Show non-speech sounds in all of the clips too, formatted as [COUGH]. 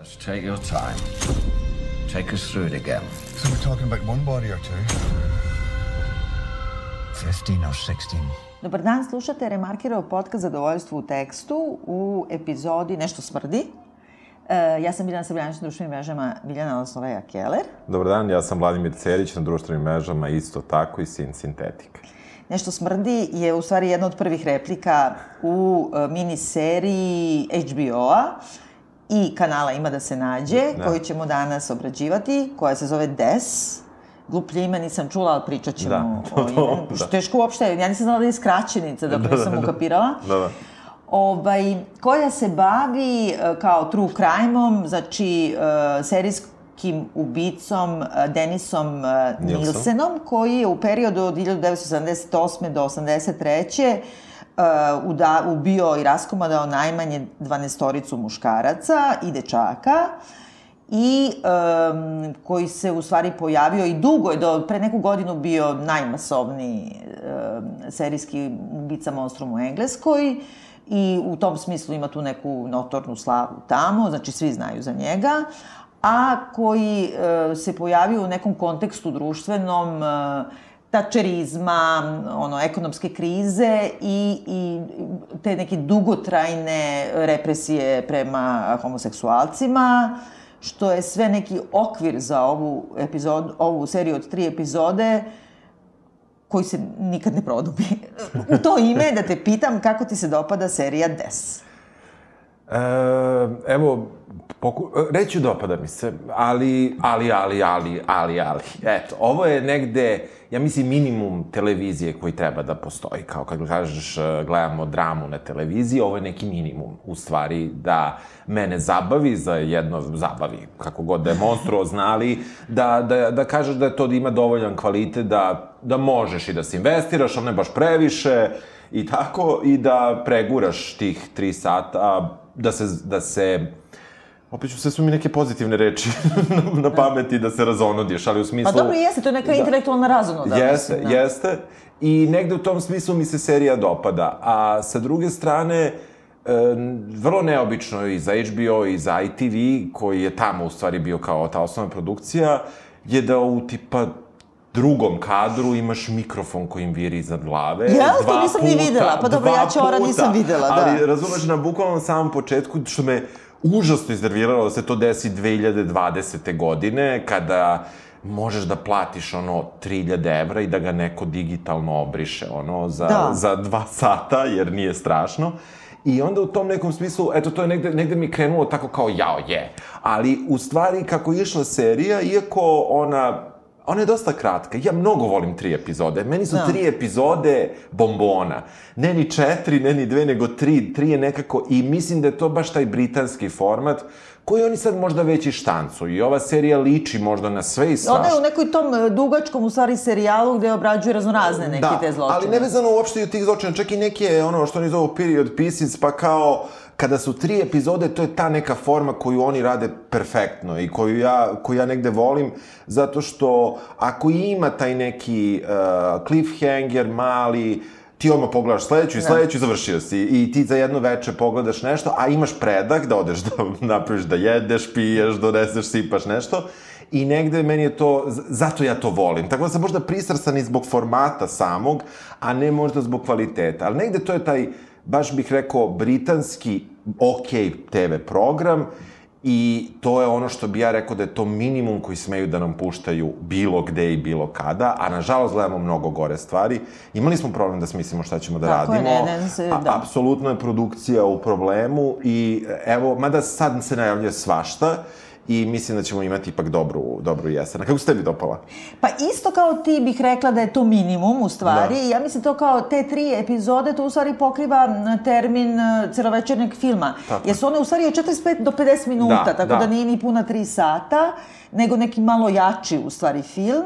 Let's take your time. Take us through it again. So we're talking about one body or two? 15 or 16. Dobar dan, slušate Remarkirov podcast Zadovoljstvo u tekstu u epizodi Nešto smrdi. E, ja sam Biljana Sabljanić na društvenim mrežama Biljana Osloveja Keller. Dobar dan, ja sam Vladimir Cerić na društvenim mrežama, isto tako i Sin Sintetika. Nešto smrdi je u stvari jedna od prvih replika u e, miniseriji HBO-a i kanala Ima da se nađe, Da. koju ćemo danas obrađivati, koja se zove Des. Gluplje ime nisam čula, ali pričat ćemo Da, o [LAUGHS] imenu. da. Teško uopšte, ja nisam znala da je skraćenica, dok nisam ukapirala. Da, da. Ovaj, koja se bavi e, kao true crime-om, znači e, serijskim ubicom e, Denisom. Nilsenom, koji je u periodu od 1978. do 83. Uh, ubio i raskomadao najmanje 12 muškaraca i dečaka i um, koji se u stvari pojavio i dugo je do pre neku godinu bio najmasovniji um, serijski ubica monstrum u Engleskoj i u tom smislu ima tu neku notornu slavu tamo, znači svi znaju za njega, a koji uh, se pojavio u nekom kontekstu društvenom uh, tačerizma, ono, ekonomske krize i, i te neke dugotrajne represije prema homoseksualcima, što je sve neki okvir za ovu, epizod, ovu seriju od tri epizode koji se nikad ne produbi. U to ime da te pitam kako ti se dopada serija Des. E, evo, poku... reću dopada mi se, ali, ali, ali, ali, ali, ali. Eto, ovo je negde, ja mislim, minimum televizije koji treba da postoji. Kao kad kažeš, e, gledamo dramu na televiziji, ovo je neki minimum, u stvari, da mene zabavi za jedno, zabavi, kako god da je monstruozna, [LAUGHS] ali da, da, da kažeš da je to da ima dovoljan kvalitet, da, da možeš i da se investiraš, ali ne baš previše, i tako, i da preguraš tih tri sata, da se, da se Opet ću sve su mi neke pozitivne reči [LAUGHS] na, pameti da se razonodiš, ali u smislu... Pa dobro, jeste, to je neka da. intelektualna razonoda. Jeste, mislim, da. jeste. I negde u tom smislu mi se serija dopada. A sa druge strane, e, vrlo neobično i za HBO i za ITV, koji je tamo u stvari bio kao ta osnovna produkcija, je da u tipa drugom kadru imaš mikrofon koji im viri iznad glave. Jel? To Dva nisam ni puta, videla. Pa dobro, ja Ćora nisam videla, da. Ali razumeš, na bukvalnom samom početku, što me užasno iznerviralo da se to desi 2020. godine, kada možeš da platiš ono 3000 evra i da ga neko digitalno obriše ono za, Da. za dva sata, jer nije strašno. I onda u tom nekom smislu, eto, to je negde, negde mi krenulo tako kao jao je. Ali u stvari, kako je išla serija, iako ona Ona je dosta kratka. Ja mnogo volim tri epizode. Meni su Da. tri epizode bombona. Ne ni četiri, ne ni dve, nego tri. Tri je nekako... I mislim da je to baš taj britanski format koji oni sad možda već i štancu. I ova serija liči možda na sve i Ona svašta. je u nekoj tom e, dugačkom, u stvari, serijalu gde obrađuje raznorazne neke te zločine. ali nevezano uopšte i od tih zločina, čak i neke, ono što oni zovu period pieces, pa kao, kada su tri epizode, to je ta neka forma koju oni rade perfektno i koju ja, koju ja negde volim, zato što ako ima taj neki uh, cliffhanger mali, ti odmah pogledaš sledeću i sledeću i završio si. I ti za jedno veče pogledaš nešto, a imaš predah da odeš da [LAUGHS] napraviš da jedeš, piješ, doneseš, sipaš nešto. I negde meni je to, zato ja to volim. Tako da sam možda prisrsan i zbog formata samog, a ne možda zbog kvaliteta. Ali negde to je taj, baš bih rekao, britanski ok TV program i to je ono što bi ja rekao da je to minimum koji smeju da nam puštaju bilo gde i bilo kada, a nažalost gledamo mnogo gore stvari. Imali smo problem da smislimo šta ćemo da Tako je, radimo. ne, ne, se- a, da. apsolutno je produkcija u problemu i evo, mada sad se najavljuje svašta i mislim da ćemo imati ipak dobru, dobru jesen. A kako se tebi dopala? Pa isto kao ti bih rekla da je to minimum u stvari. Da. Ja mislim to kao te tri epizode, to u stvari pokriva termin e, celovečernjeg filma. Tako. Jer su one u stvari od 45 do 50 minuta, Da, tako da. da nije ni puna tri sata, nego neki malo jači u stvari film.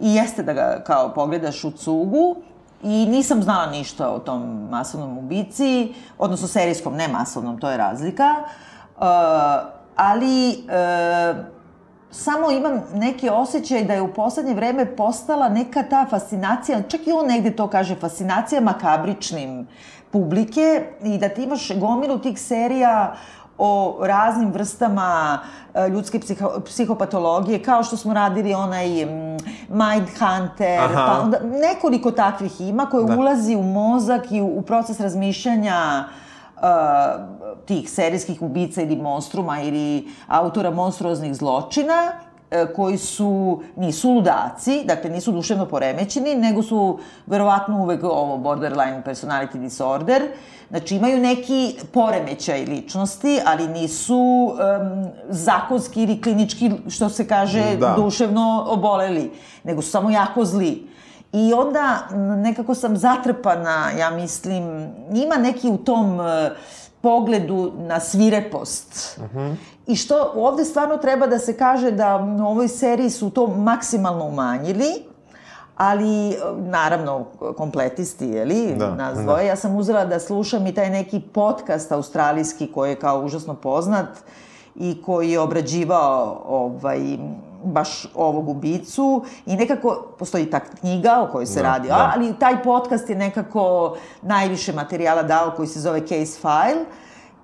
I jeste da ga kao pogledaš u cugu. I nisam znala ništa o tom masovnom ubici, odnosno serijskom, ne masovnom, to je razlika. Uh, ali uh, samo imam neki osjećaj da je u poslednje vreme postala neka ta fascinacija, čak i on negde to kaže, fascinacija makabričnim publike i da ti imaš gomilu tih serija o raznim vrstama e, ljudske psiho, psihopatologije, kao što smo radili onaj Mindhunter, Aha. pa onda nekoliko takvih ima koje Da. ulazi u mozak i u, u proces razmišljanja uh, tih serijskih ubica ili monstruma ili autora monstruoznih zločina e, koji su, nisu ludaci, dakle nisu duševno poremećeni, nego su verovatno uvek ovo borderline personality disorder. Znači imaju neki poremećaj ličnosti, ali nisu um, zakonski ili klinički, što se kaže, Da. duševno oboleli, nego su samo jako zli. I onda nekako sam zatrpana, ja mislim, ima neki u tom e, pogledu na svirepost. I što ovde stvarno treba da se kaže da u ovoj seriji su to maksimalno umanjili, ali naravno kompletisti, je li, Da, nas da. dvoje. Ja sam uzela da slušam i taj neki podcast australijski koji je kao užasno poznat i koji je obrađivao ovaj, baš ovog ubicu i nekako, postoji ta knjiga o kojoj se Da, radi, da. ali taj podcast je nekako najviše materijala dao koji se zove Case File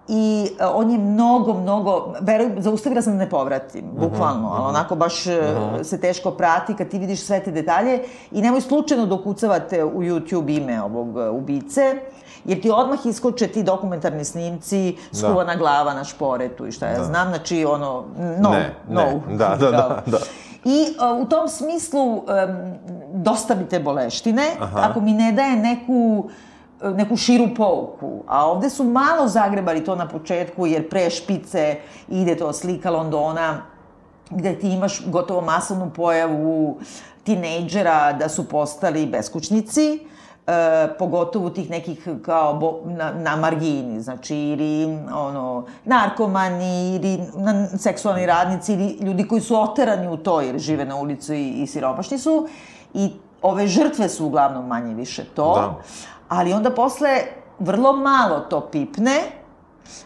i e, on je mnogo, mnogo, verujem, zaustavila sam da ne povratim, bukvalno, ali onako baš e, se teško prati kad ti vidiš sve te detalje i nemoj slučajno ukucavate u YouTube ime ovog e, ubice, jer ti odmah iskoče ti dokumentarni snimci, skuvana glava na šporetu i šta ja znam, znači ono, no, Ne, no. ne, da, da, da, da. I uh, u tom smislu um, dosta mi te boleštine, ako mi ne daje neku neku širu pouku. A ovde su malo zagrebali to na početku, jer pre špice ide to slika Londona, gde ti imaš gotovo masovnu pojavu tinejdžera da su postali beskućnici, e, pogotovo tih nekih kao bo, na, na margini, znači ili ono, narkomani ili na, seksualni radnici ili ljudi koji su oterani u to jer žive na ulicu i, i siromašni su i ove žrtve su uglavnom manje više to, Da. ali onda posle vrlo malo to pipne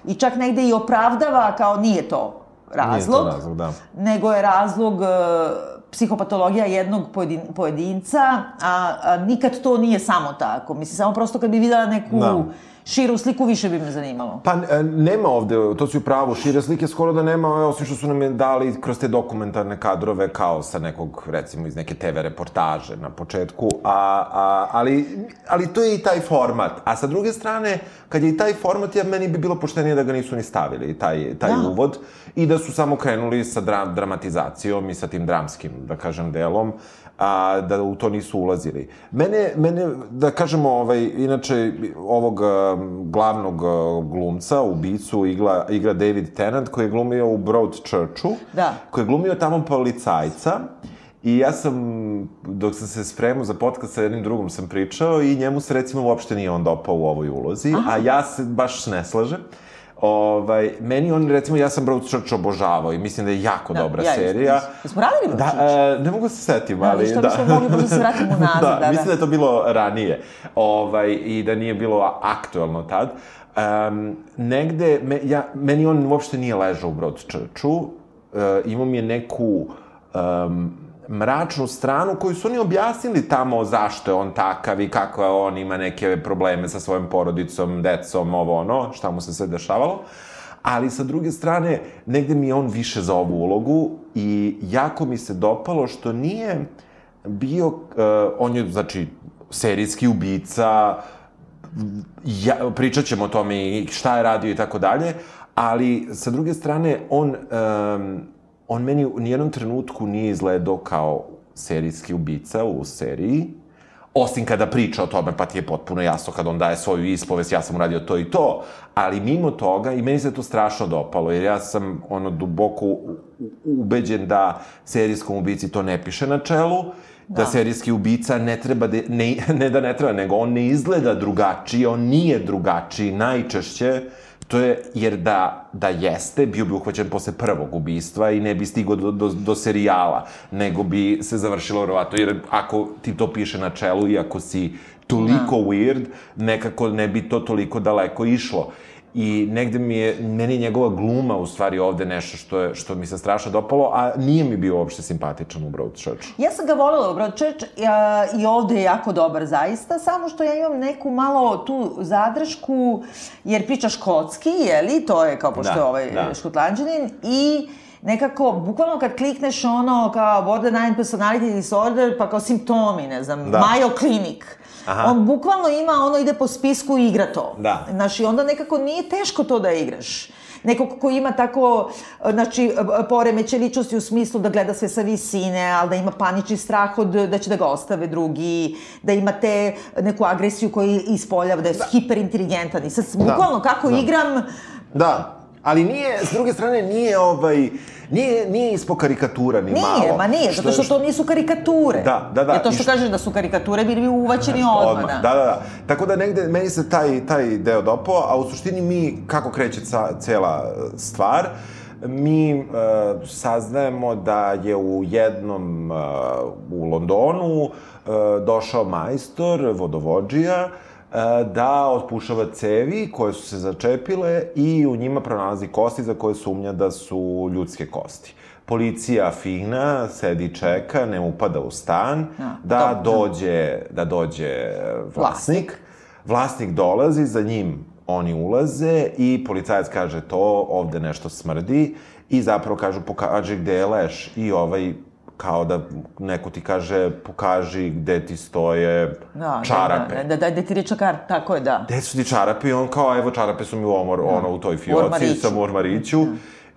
i čak negde i opravdava kao nije to razlog, Nije to razlog, da. nego je razlog e, psihopatologija jednog pojedin, pojedinca, a, a nikad to nije samo tako. Mislim, samo prosto kad bi videla neku Da. Širu sliku, više bi me zanimalo. Pa e, nema ovde, to si u pravu, šire slike skoro da nema, e, osim što su nam je dali kroz te dokumentarne kadrove kao sa nekog, recimo, iz neke TV reportaže na početku, a, a, ali, ali to je i taj format. A sa druge strane, kad je i taj format, ja, meni bi bilo poštenije da ga nisu ni stavili, taj, taj Da. uvod, i da su samo krenuli sa dra dramatizacijom i sa tim dramskim, da kažem, delom, a da u to nisu ulazili. Mene, mene da kažemo, ovaj, inače, ovog um, glavnog uh, glumca, ubicu, igra, igra David Tennant, koji je glumio u Broadchurchu, Da. koji je glumio tamo policajca, I ja sam, dok sam se spremao za podcast sa jednim drugom sam pričao i njemu se recimo uopšte nije on dopao u ovoj ulozi, a ja se baš ne slažem. Ovaj, meni on, recimo, ja sam Broadchurch obožavao i mislim da je jako dobra ja serija. mislim. Jesmo radili Da, Broadchurch? e, ne mogu se setim, Da, ali... viš, to da. bismo mogli možda se vratimo [LAUGHS] nazad, da, da, da. mislim da je to bilo ranije. Ovaj, I da nije bilo aktuelno tad. Um, negde, me, ja, meni on uopšte nije ležao u Broadchurchu. Uh, imao mi je neku um, mračnu stranu koju su oni objasnili tamo zašto je on takav i kako je on ima neke probleme sa svojom porodicom, decom, ovo ono, šta mu se sve dešavalo. Ali sa druge strane, negde mi je on više za ovu ulogu i jako mi se dopalo što nije bio, uh, on je, znači, serijski ubica, ja, pričat ćemo o tome i šta je radio i tako dalje, ali sa druge strane, on, um, on meni u nijednom trenutku nije izgledao kao serijski ubica u seriji, osim kada priča o tome, pa ti je potpuno jasno kada on daje svoju ispovest, ja sam uradio to i to, ali mimo toga, i meni se to strašno dopalo, jer ja sam ono duboko ubeđen da serijskom ubici to ne piše na čelu, da, Da. serijski ubica ne treba, da, ne, [LAUGHS] ne da ne treba, nego on ne izgleda drugačiji, on nije drugačiji, najčešće, to je jer da, da jeste, bio bi uhvaćen posle prvog ubistva i ne bi stigao do, do, do serijala, nego bi se završilo verovatno, jer ako ti to piše na čelu i ako si toliko weird, nekako ne bi to toliko daleko išlo. I negde mi je, meni je njegova gluma u stvari ovde nešto što, je, što mi se strašno dopalo, a nije mi bio uopšte simpatičan u Broadchurchu. Ja sam ga volela u Broadchurch ja, i ovde je jako dobar zaista, samo što ja imam neku malo tu zadršku, jer priča škotski, jeli, to je kao pošto Da, je ovaj da. škotlanđanin, i nekako, bukvalno kad klikneš ono kao borderline personality disorder, pa kao simptomi, ne znam, Da. Mayo Clinic, Aha. on bukvalno ima, ono ide po spisku i igra to. Da. Znaš, i onda nekako nije teško to da igraš. Neko ko ima tako, znači, poremeće ličnosti u smislu da gleda sve sa visine, ali da ima panični strah od da će da ga ostave drugi, da ima te neku agresiju koju ispoljava, da je hiperinteligentan. I sad, bukvalno, kako da. igram, Da, ali nije, s druge strane, nije ovaj, nije, nije ispo karikatura ni malo. nije, ma nije, zato što to nisu karikature. Da, da, da. Jer to što što- kažeš da su karikature, bili bi uvaćeni odmah, Da, da, da. Tako da negde, meni se taj, taj deo dopao, a u suštini mi, kako kreće ca, cela e, stvar, mi e, saznajemo da je u jednom, e, u Londonu, e, došao majstor, vodovođija, e, da otpušava cevi koje su se začepile i u njima pronalazi kosti za koje sumnja da su ljudske kosti. Policija fina, sedi čeka, ne upada u stan, Ja, da dobro. dođe, da dođe vlasnik. Vlasnik dolazi, za njim oni ulaze i policajac kaže to, ovde nešto smrdi i zapravo kažu pokaži gde je leš i ovaj kao da neko ti kaže pokaži gde ti stoje Da, čarape. Da, da, da, da ti reče kar, tako je, da. Gde su ti čarape? I on kao, evo čarape su mi u omor, ono, u toj fioci, ormariću. sam u ormariću.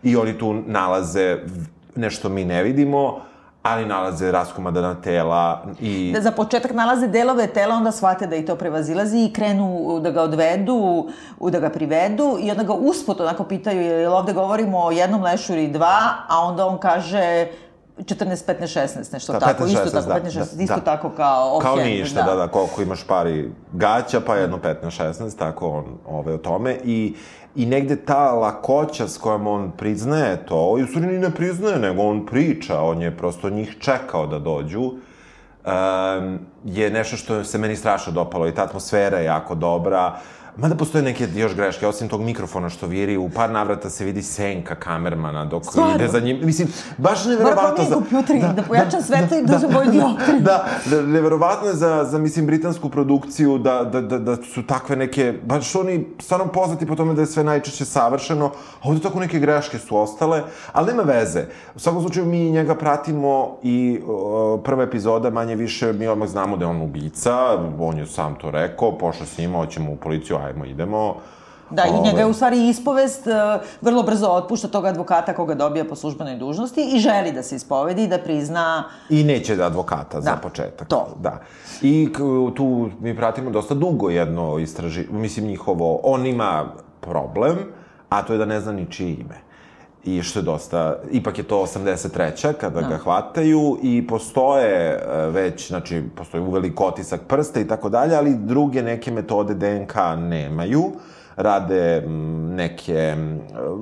I oni tu nalaze nešto mi ne vidimo, ali nalaze raskomadana tela i... Da za početak nalaze delove tela, onda shvate da i to prevazilazi i krenu da ga odvedu, u- da ga privedu i onda ga usput onako pitaju, jel ovde govorimo o jednom lešu ili dva, a onda on kaže 14, 15, 16, nešto Da, tako, 15, isto 16, tako, da, 15, 16, da, isto da. tako kao ok. Kao ništa, da, da, koliko imaš pari gaća, pa jedno 15-16, tako on ove, o tome. I, I negde ta lakoća s kojom on priznaje to, i u stvari ni ne priznaje, nego on priča, on je prosto njih čekao da dođu, um, je nešto što se meni strašno dopalo i ta atmosfera je jako dobra. Mada postoje neke još greške, osim tog mikrofona što viri, u par navrata se vidi senka kamermana dok Stvarno? ide za njim. Mislim, baš Moram neverovatno promijeniti kompjuter i da pojačam svetlo i da se boju dioptrije. da, da, neverovatno je za, za, mislim, britansku produkciju da, da, da, da su takve neke, baš oni stvarno poznati po tome da je sve najčešće savršeno, a ovde tako neke greške su ostale, ali nema veze. U svakom slučaju mi njega pratimo i o, prva epizoda manje više mi odmah znamo da je on ubica, on je sam to rekao, pošao s njima, hoćemo u policiju, ajmo, idemo. Da, i njega je u stvari ispovest, e, vrlo brzo otpušta tog advokata koga dobija po službenoj dužnosti i želi da se ispovedi i da prizna I neće da advokata za Da, početak. to. Da. I tu mi pratimo dosta dugo jedno istraži... Mislim, njihovo... On ima problem, a to je da ne zna ni čije ime. I što je dosta... Ipak je to 83. kada ga hvataju i postoje e, već, znači, postoji uvelik otisak prsta i tako dalje, ali druge neke metode DNK nemaju rade neke...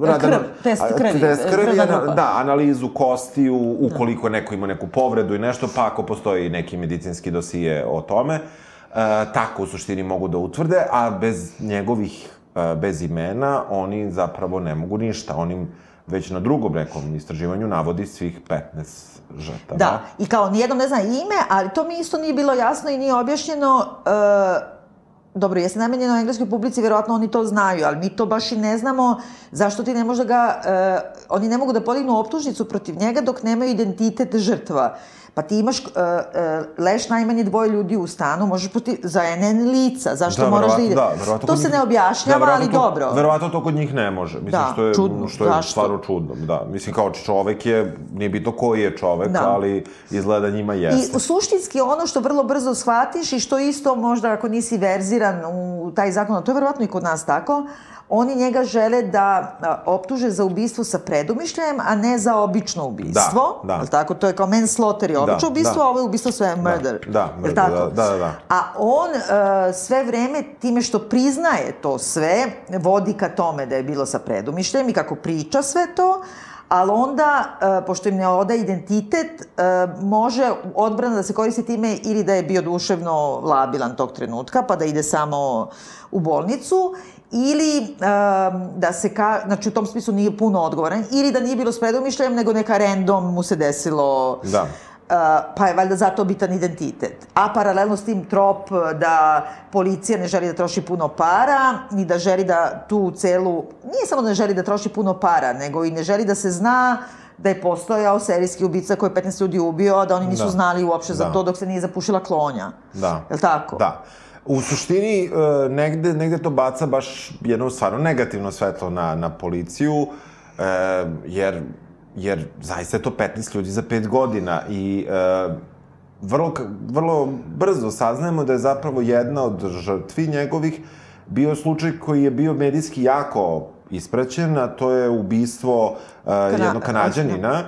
Rade, Krv, test krvi, Test krvi, krvna ana- da, analizu kostiju, ukoliko neko ima neku povredu i nešto, pa ako postoji neki medicinski dosije o tome, e, tako u suštini mogu da utvrde, a bez njegovih, e, bez imena, oni zapravo ne mogu ništa. Oni već na drugom nekom istraživanju navodi svih 15 žrtava. Da, i kao nijednom ne zna ime, ali to mi isto nije bilo jasno i nije objašnjeno. E, dobro, jeste namenjeno engleskoj publici, verovatno oni to znaju, ali mi to baš i ne znamo zašto ti ne može da ga... E, oni ne mogu da podignu optužnicu protiv njega dok nemaju identitet žrtva. Pa ti imaš e, e, leš najmanje dvoje ljudi u stanu, možeš protiv, za NN lica, zašto moraš da ide? Da, to kod se njih- ne objašnjava, da, ali to- dobro. Verovatno to kod njih ne može. Mislim, Da, što je, čudno. što je Zašto? stvarno čudno. Da, mislim, kao čovek je, nije bitno koji je čovek, Da. ali izgleda njima jeste. I suštinski ono što vrlo brzo shvatiš i što isto možda ako nisi verziran u taj zakon, to je verovatno i kod nas tako, oni njega žele da optuže za ubistvo sa predumišljajem, a ne za obično ubistvo. Da, da. Jel tako? To je kao manslaughter je obično Da, ubistvo, da. a ovo je ubistvo sve murder. da, Jel murder, tako? da, da, da. A on e, sve vreme, time što priznaje to sve, vodi ka tome da je bilo sa predumišljajem i kako priča sve to, ali onda, e, pošto im ne oda identitet, e, može odbrana da se koristi time ili da je bio duševno labilan tog trenutka, pa da ide samo u bolnicu, ili um, da se ka, znači u tom smislu nije puno odgovoran, ili da nije bilo s predomišljajem, nego neka random mu se desilo Da. Uh, pa je valjda zato bitan identitet. A paralelno s tim trop da policija ne želi da troši puno para i da želi da tu celu, nije samo da ne želi da troši puno para, nego i ne želi da se zna da je postojao serijski ubica koji je 15 ljudi ubio, a da oni nisu Da. znali uopšte za Da. to dok se nije zapušila klonja. Da. Je li tako? Da. U suštini, e, negde, negde to baca baš jedno stvarno negativno svetlo na, na policiju, e, jer, jer zaista je to 15 ljudi za 5 godina i e, vrlo, vrlo brzo saznajemo da je zapravo jedna od žrtvi njegovih bio slučaj koji je bio medijski jako ispraćen, a to je ubistvo uh, jednog kanadjanina.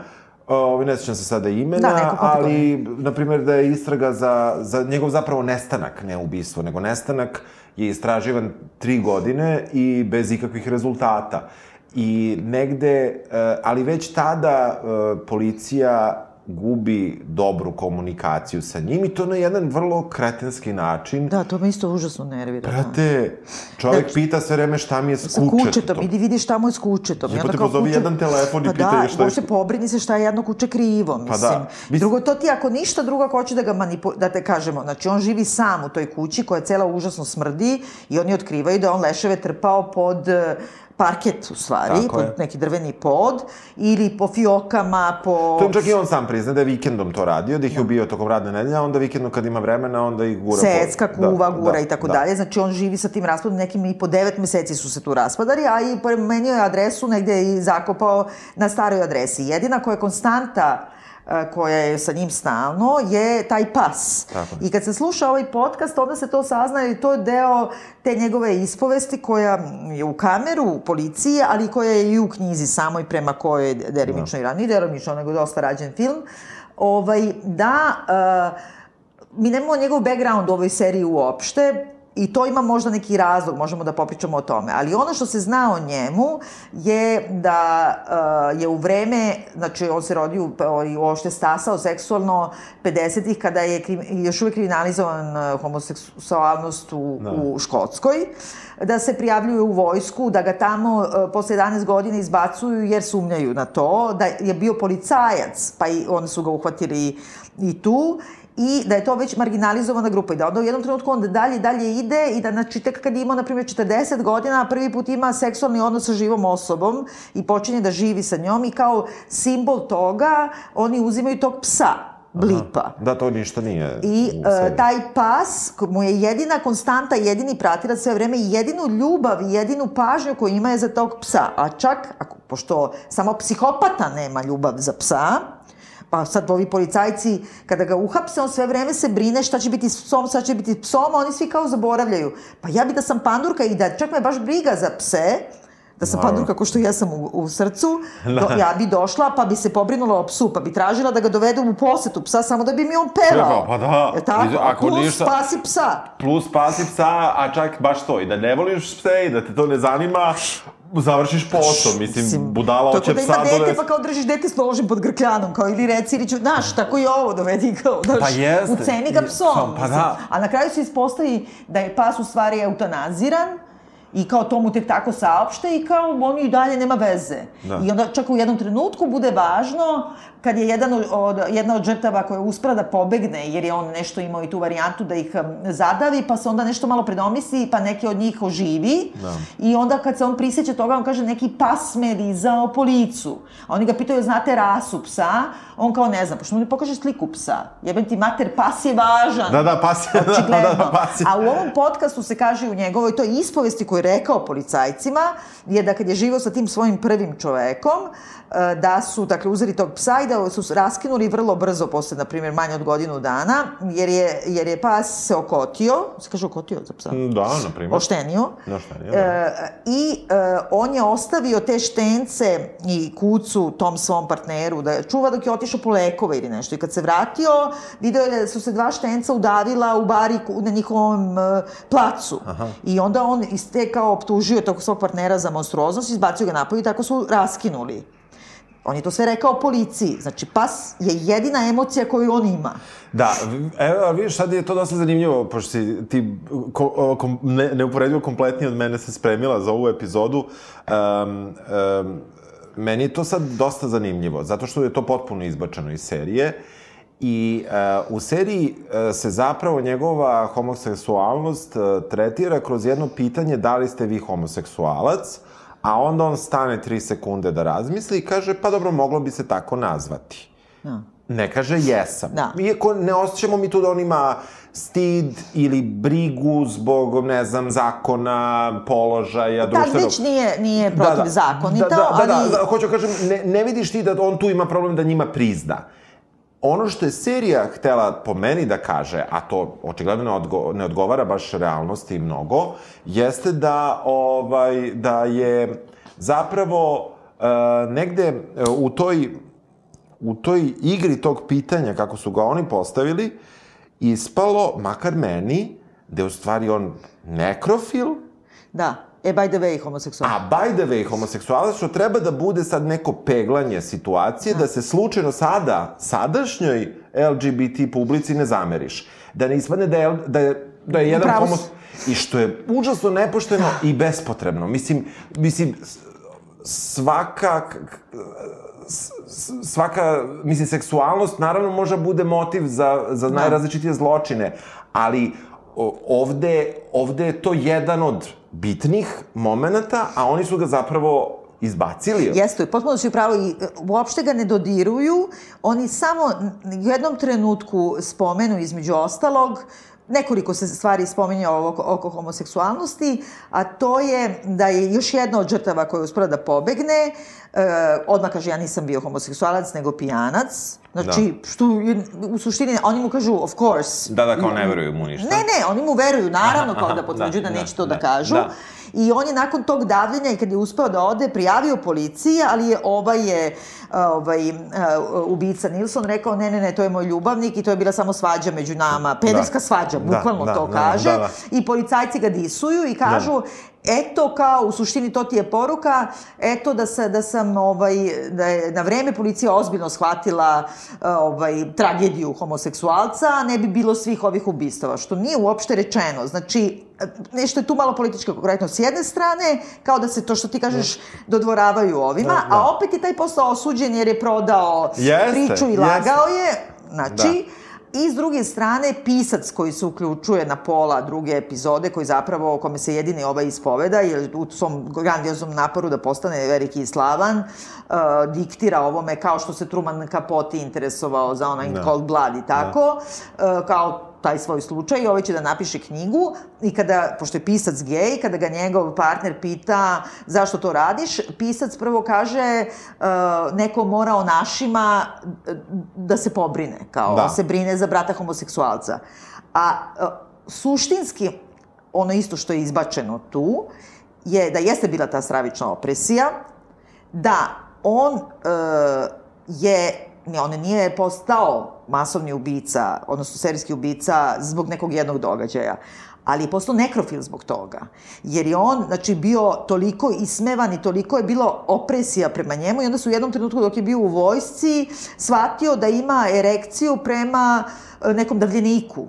Ovi, ne sećam se sada imena, Da, ali, na primjer, da je istraga za, za njegov zapravo nestanak, ne ubistvo, nego nestanak je istraživan tri godine i bez ikakvih rezultata. I negde, e, ali već tada e, policija gubi dobru komunikaciju sa njim i to na jedan vrlo kretenski način. Da, to me isto užasno nervira. da. Brate, čovjek Znači, pita sve vreme šta mi je s Sa kučetom. idi vidi šta mu je s kučetom. Onda kao pozovi kuče- jedan telefon i pa pitaj da, je šta je- uopšte pobrini se šta je jedno kuće krivo, mislim. da. Mis- Drugo, to ti ako ništa drugo ako hoće da ga manipu... da te kažemo, znači on živi sam u toj kući koja cela užasno smrdi i oni otkrivaju da on leševe trpao pod eh, parket, u stvari, Tako je. neki drveni pod, ili po fiokama, po... To im čak i on sam prizna da je vikendom to radio, da ih je ubio tokom radne nedelje, a onda vikendom kad ima vremena, onda ih gura secka, po... kuva, gura i tako da. dalje. Znači, on živi sa tim raspadom, nekim i po devet meseci su se tu raspadali, a i promenio je adresu negde i zakopao na staroj adresi. Jedina koja je konstanta koja je sa njim stalno, je taj pas. Tako. I kad se sluša ovaj podcast, onda se to sazna i to je deo te njegove ispovesti koja je u kameru policije, ali koja je i u knjizi samoj prema kojoj je delimično i ranije, delimično, nego dosta rađen film, ovaj, da e, mi nemamo njegov background u ovoj seriji uopšte, I to ima možda neki razlog, možemo da popričamo o tome. Ali ono što se zna o njemu je da uh, je u vreme, znači on se rodio i uopšte stasao seksualno 50-ih kada je krim, još uvek kriminalizovan uh, homoseksualnost u, Da. u Škotskoj, da se prijavljuje u vojsku, da ga tamo uh, posle 11 godina izbacuju jer sumnjaju na to, da je bio policajac, pa i oni su ga uhvatili i tu i da je to već marginalizovana grupa i da onda u jednom trenutku on dalje i dalje ide i da znači tek kad ima na primjer 40 godina prvi put ima seksualni odnos sa živom osobom i počinje da živi sa njom i kao simbol toga oni uzimaju tog psa blipa. Da, to ništa nije I u e, seriji. taj pas mu je jedina konstanta, jedini pratilac sve vreme i jedinu ljubav i jedinu pažnju koju ima je za tog psa. A čak, ako, pošto samo psihopata nema ljubav za psa, pa sad ovi policajci, kada ga uhapse, on sve vreme se brine šta će biti s psom, šta će biti s psom, a oni svi kao zaboravljaju. Pa ja bi da sam pandurka i da čak me baš briga za pse, da sam Naravno. pandurka ko što ja sam u, u srcu, [LAUGHS] do, ja bi došla pa bi se pobrinula o psu, pa bi tražila da ga dovedu u posetu psa samo da bi mi on pevao. Pa da. Je tako? Ako Plus ništa- spasi psa. Plus spasi psa, a čak baš to, i da ne voliš pse i da te to ne zanima, završiš posao. Mislim, budala hoće je kao psa da ima dete, dovesti. pa kao držiš dete s nožem pod grkljanom, kao ili reci, ili ću, znaš, tako i ovo dovedi, kao, znaš, Pa jeste. uceni ga psom. Psom, pa mislim. da. A na kraju se ispostavi da je pas u stvari eutanaziran, I kao to mu tek tako saopšte i kao on i dalje nema veze. Da. I onda čak u jednom trenutku bude važno kad je jedan od, jedna od žrtava koja uspela da pobegne, jer je on nešto imao i tu varijantu da ih zadavi, pa se onda nešto malo predomisli, pa neki od njih oživi. Da. I onda kad se on prisjeća toga, on kaže neki pas me rizao po licu. A oni ga pitaju, znate rasu psa? On kao ne zna, pošto mu ne pokaže sliku psa. Jebem ti mater, pas je važan. Da, da, pas je, [LAUGHS] da, da, da, pas je. A u ovom podcastu se kaže u njegovoj toj ispovesti koju je rekao policajcima, je da kad je živao sa tim svojim prvim čovekom, e, da su, dakle, uzeli tog psa i da su raskinuli vrlo brzo, posle, na primjer, manje od godinu dana, jer je, jer je pas se okotio, se kaže okotio za psa? Da, na primjer. Oštenio. Oštenio, da. E, I e, on je ostavio te štence i kucu tom svom partneru da čuva dok je otišao po lekove ili nešto. I kad se vratio, video je da su se dva štenca udavila u bariku na njihovom e, placu. Aha. I onda on iz te kao optužio tog svog partnera za monstruoznost, izbacio ga napolje i tako su raskinuli. On je to sve rekao policiji. Znači, pas je jedina emocija koju on ima. Da, evo, a vidiš, sad je to dosta zanimljivo, pošto si ti ko, kom, ne, neuporedivo kompletnije od mene se spremila za ovu epizodu. Um, um, meni je to sad dosta zanimljivo, zato što je to potpuno izbačeno iz serije. I uh, u seriji uh, se zapravo njegova homoseksualnost uh, tretira kroz jedno pitanje da li ste vi homoseksualac, a onda on stane tri sekunde da razmisli i kaže pa dobro, moglo bi se tako nazvati. Da. Ne kaže jesam. Da. Iako ne osjećamo mi tu da on ima stid ili brigu zbog, ne znam, zakona, položaja, Tad društvenog... već nije, nije protivzakonito, da, da, da, da, ali... da, da, hoću da kažem, ne, ne vidiš ti da on tu ima problem da njima prizna. Ono što je serija htela po meni da kaže, a to očigledno odgo, ne odgovara baš realnosti mnogo, jeste da, ovaj, da je zapravo uh, negde uh, u toj u toj igri tog pitanja, kako su ga oni postavili, ispalo, makar meni, da je u stvari on nekrofil, Da. E, by the way, homoseksualno. a by the way, homoseksualac, što treba da bude sad neko peglanje situacije, da se slučajno sada, sadašnjoj LGBT publici ne zameriš. Da ne ispadne da je, da je, da je jedan Upravo homo... si. I što je užasno nepošteno i bespotrebno. Mislim, mislim, svaka svaka, mislim, seksualnost naravno može da bude motiv za, za najrazličitije zločine, ali o, ovde, ovde je to jedan od bitnih momenata, a oni su ga zapravo izbacili. Jeste, potpuno si upravo i e, uopšte ga ne dodiruju. Oni samo u jednom trenutku spomenu između ostalog nekoliko se stvari spominje oko, oko homoseksualnosti, a to je da je još jedna od žrtava koja je uspela da pobegne, e, odmah kaže ja nisam bio homoseksualac, nego pijanac. Znači, da. što u suštini, oni mu kažu, of course. Da, da, kao ne veruju mu ništa. Ne, ne, oni mu veruju, naravno, kao da aha, potvrđuju da, da, neće to da, da, kažu. da. I on je nakon tog davljenja i kad je uspeo da ode, prijavio policiji, ali je ovaj je ovaj, uh, ubica Nilsson rekao ne, ne, ne, to je moj ljubavnik i to je bila samo svađa među nama, pederska svađa, Da, bukvalno da, to da, kaže. da, da. I policajci ga disuju i kažu eto kao u suštini to ti je poruka eto da se da sam ovaj da je na vreme policija ozbiljno shvatila uh, ovaj tragediju homoseksualca ne bi bilo svih ovih ubistava što nije uopšte rečeno. Znači nešto je tu malo politička korektnost s jedne strane kao da se to što ti kažeš dodvoravaju ovima Da, da. a opet je taj posao osuđen jer je prodao Jeste, priču i jeste. lagao je. Znači I s druge strane, pisac koji se uključuje na pola druge epizode, koji zapravo, o kome se jedini ovaj ispoveda, jer u svom grandioznom naporu da postane veliki i slavan, uh, diktira ovome kao što se Truman Capote interesovao za onaj Da. Cold Blood i tako, uh, kao taj svoj slučaj i ovaj će da napiše knjigu i kada, pošto je pisac gej, kada ga njegov partner pita zašto to radiš, pisac prvo kaže uh, neko mora o našima uh, da se pobrine, kao Da. se brine za brata homoseksualca. A uh, suštinski, ono isto što je izbačeno tu, je da jeste bila ta stravična opresija, da on uh, je ne, on nije postao masovni ubica, odnosno serijski ubica zbog nekog jednog događaja, ali je postao nekrofil zbog toga. Jer je on, znači, bio toliko ismevan i toliko je bilo opresija prema njemu i onda su u jednom trenutku dok je bio u vojsci shvatio da ima erekciju prema e, nekom davljeniku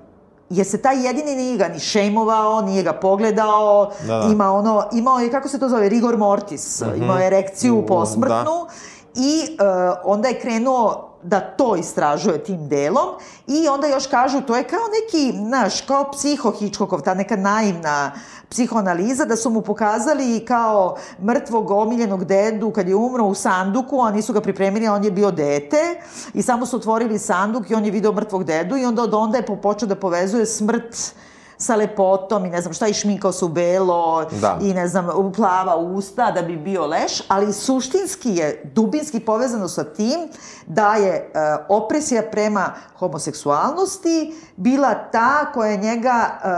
jer se taj jedini nije ga ni šejmovao, nije ga pogledao, Da, da. ima ono, imao je, kako se to zove, rigor mortis, imao je erekciju U, posmrtnu i e, onda je krenuo da to istražuje tim delom i onda još kažu, to je kao neki, znaš, kao psiho Hitchcockov, ta neka naivna psihoanaliza, da su mu pokazali kao mrtvog omiljenog dedu kad je umro u sanduku, a nisu ga pripremili, a on je bio dete i samo su otvorili sanduk i on je video mrtvog dedu i onda od onda je po- počeo da povezuje smrt sa lepotom i ne znam šta i šminkao se u belo Da. i ne znam plava usta da bi bio leš, ali suštinski je dubinski povezano sa tim da je e, opresija prema homoseksualnosti bila ta koja je njega e,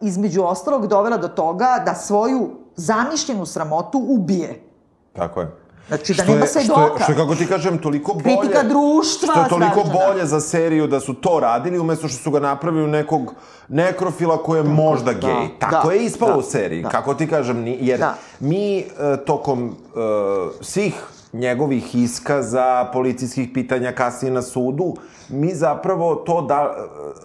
između ostalog dovela do toga da svoju zamišljenu sramotu ubije. Tako je. Znači, da Što nema svedoka. Što je, što je, kako ti kažem, toliko bolje... Kritika društva Što je toliko da. bolje za seriju da su to radili, umesto što su ga napravili u nekog nekrofila koji je možda da, gej. Tako da, je ispalo da, u seriji, da. kako ti kažem, jer Da. mi e, tokom e, svih njegovih iskaza, policijskih pitanja kasnije na sudu, mi zapravo to da,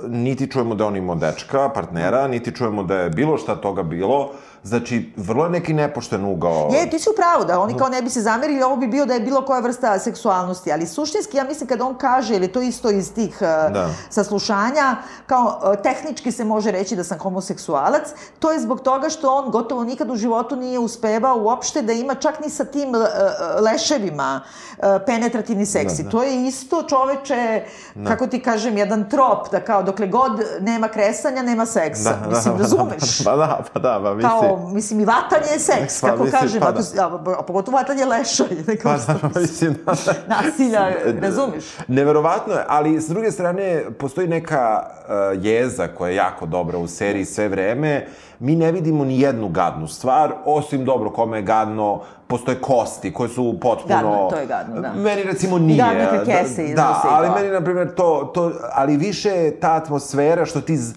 niti čujemo da on imao dečka, partnera, niti čujemo da je bilo šta toga bilo, Znači, vrlo je neki nepošten ugao. Je, ti si u pravu, da oni kao ne bi se zamerili, ovo bi bio da je bilo koja vrsta seksualnosti, ali suštinski, ja mislim, kada on kaže, ili to isto iz tih uh, Da. saslušanja, kao uh, tehnički se može reći da sam homoseksualac, to je zbog toga što on gotovo nikad u životu nije uspevao uopšte da ima čak ni sa tim uh, leševima penetrativni seksi. Da, da. To je isto čoveče, kako ti kažem, jedan trop, da kao dokle god nema kresanja, nema seksa. mislim, razumeš? [LAUGHS] Pa da, pa da, pa mislim... Kao, mislim, i vatanje je seks, Pa, kako mislim, kažem, pa da. a, a pogotovo vatanje leša, [LAUGHS] neko Pa da, mislim, da, da. [LAUGHS] nasilja, razumiješ? Neverovatno je, ali s druge strane postoji neka uh, jeza koja je jako dobra u seriji sve vreme. Mi ne vidimo ni jednu gadnu stvar, osim dobro kome je gadno, postoje kosti koje su potpuno... Gadno, to je gadno, da. Meni recimo nije. Gadne kese iznose Da, ali meni, na primjer, to, to... Ali više je ta atmosfera što ti... z-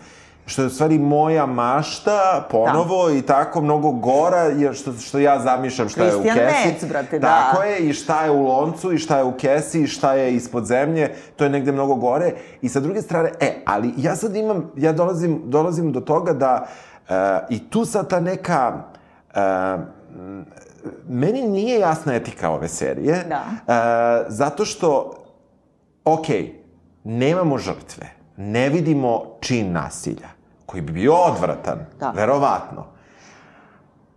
što je u stvari moja mašta, ponovo, i tako mnogo gora, jer što, što ja zamišljam šta je u Christian kesi. Metz, brate, da. Tako je, i šta je u loncu, i šta je u kesi, i šta je ispod zemlje, to je negde mnogo gore. I sa druge strane, e, ali ja sad imam, ja dolazim, dolazim do toga da uh, i tu sad ta neka... Uh, meni nije jasna etika ove serije. Da. Uh, zato što, ok, nemamo žrtve, ne vidimo čin nasilja, koji bi bio odvratan, Da. verovatno.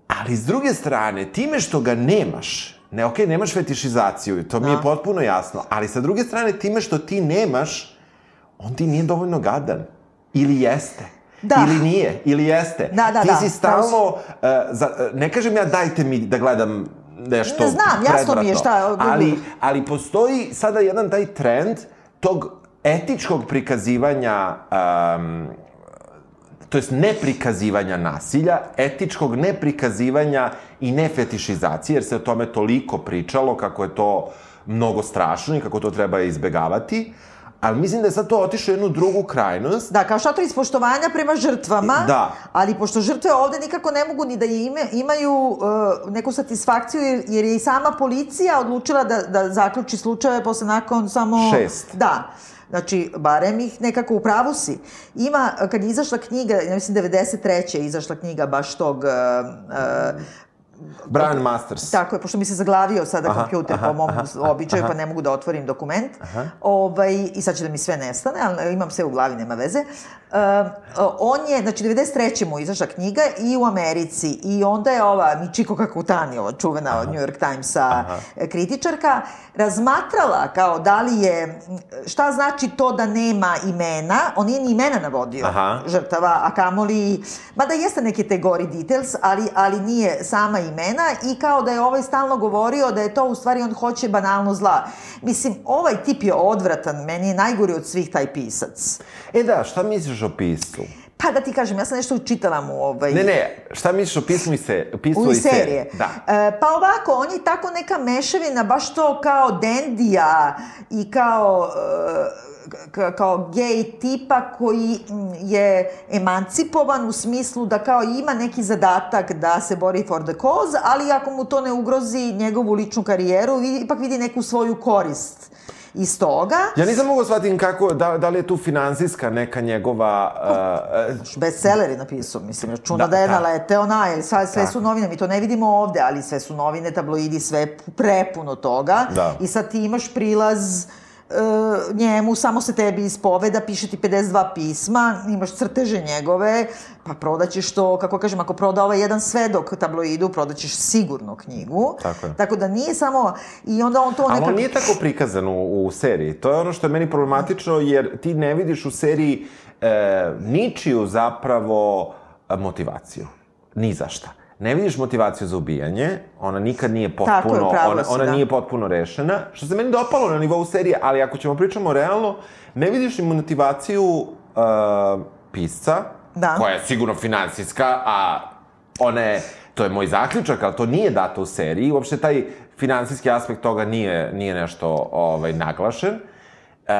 Ali s druge strane, time što ga nemaš, ne, okej, nemaš fetišizaciju, to mi je Da. potpuno jasno, ali sa druge strane, time što ti nemaš, on ti nije dovoljno gadan. Ili jeste. Da. Ili nije, ili jeste. Da, da, ti da, si stalno, uh, za, ne kažem ja dajte mi da gledam nešto Ne znam, jasno mi je šta- Ali, ali postoji sada jedan taj trend tog etičkog prikazivanja um, to jest neprikazivanja nasilja, etičkog neprikazivanja i nefetišizacije, jer se o tome toliko pričalo kako je to mnogo strašno i kako to treba izbegavati. Ali mislim da je sad to otišlo u jednu drugu krajnost. Da, kao šator ispoštovanja prema žrtvama, Da. ali pošto žrtve ovde nikako ne mogu ni da ime, imaju uh, neku satisfakciju, jer, jer je i sama policija odlučila da, da zaključi slučajeve posle nakon samo... Šest. Da. Znači, barem ih nekako u pravu si. Ima, kad je izašla knjiga, ja mislim 93. je izašla knjiga baš tog uh, uh, Brian Masters. Tako je, pošto mi se zaglavio sada Aha, kompjuter aha, po mom aha, običaju, aha. pa ne mogu da otvorim dokument. Ovaj, I sad će da mi sve nestane, ali imam sve u glavi, nema veze. Uh, on je, znači, 93. mu izašla knjiga i u Americi. I onda je ova Michiko Kakutani, ova čuvena od New York Timesa kritičarka, razmatrala kao da li je, šta znači to da nema imena, on nije ni imena navodio Aha. žrtava, a kamoli, mada jeste neke te gori details, ali, ali nije sama imena i kao da je ovaj stalno govorio da je to u stvari on hoće banalno zla. Mislim, ovaj tip je odvratan, meni je najgori od svih taj pisac. E da, šta misliš o pismu? Pa da ti kažem, ja sam nešto učitala mu ovaj... Ne, ne, šta misliš o pismu i, se, pismu U i serije. serije? Da. E, pa ovako, on je tako neka mešavina, baš to kao dendija i kao, e, kao gej tipa koji je emancipovan u smislu da kao ima neki zadatak da se bori for the cause, ali ako mu to ne ugrozi njegovu ličnu karijeru, ipak vidi neku svoju korist iz toga. Ja nisam mogu shvatim kako, da, da li je tu finansijska neka njegova... Uh, uh, bestseller je napisao, mislim, računa da, Da, je da. naleteo na, jer sve, sve su novine, mi to ne vidimo ovde, ali sve su novine, tabloidi, sve prepuno toga. Da. I sad ti imaš prilaz e, njemu, samo se tebi ispoveda, piše ti 52 pisma, imaš crteže njegove, pa prodaćeš to, kako kažem, ako proda ovaj jedan svedok tabloidu, prodaćeš sigurno knjigu. Tako je. Tako da nije samo, i onda on to Ali nekako... on nije tako prikazan u, u seriji. To je ono što je meni problematično, jer ti ne vidiš u seriji e, ničiju zapravo motivaciju. Ni za šta. Ne vidiš motivaciju za ubijanje, ona nikad nije je, potpuno, upravo ona, ona da. nije potpuno rešena, što se meni dopalo na nivou serije, ali ako ćemo pričamo realno, ne vidiš ni motivaciju uh, pisca, Da. koja je sigurno finansijska, a ona je, to je moj zaključak, ali to nije dato u seriji, uopšte taj finansijski aspekt toga nije, nije nešto ovaj, naglašen. E,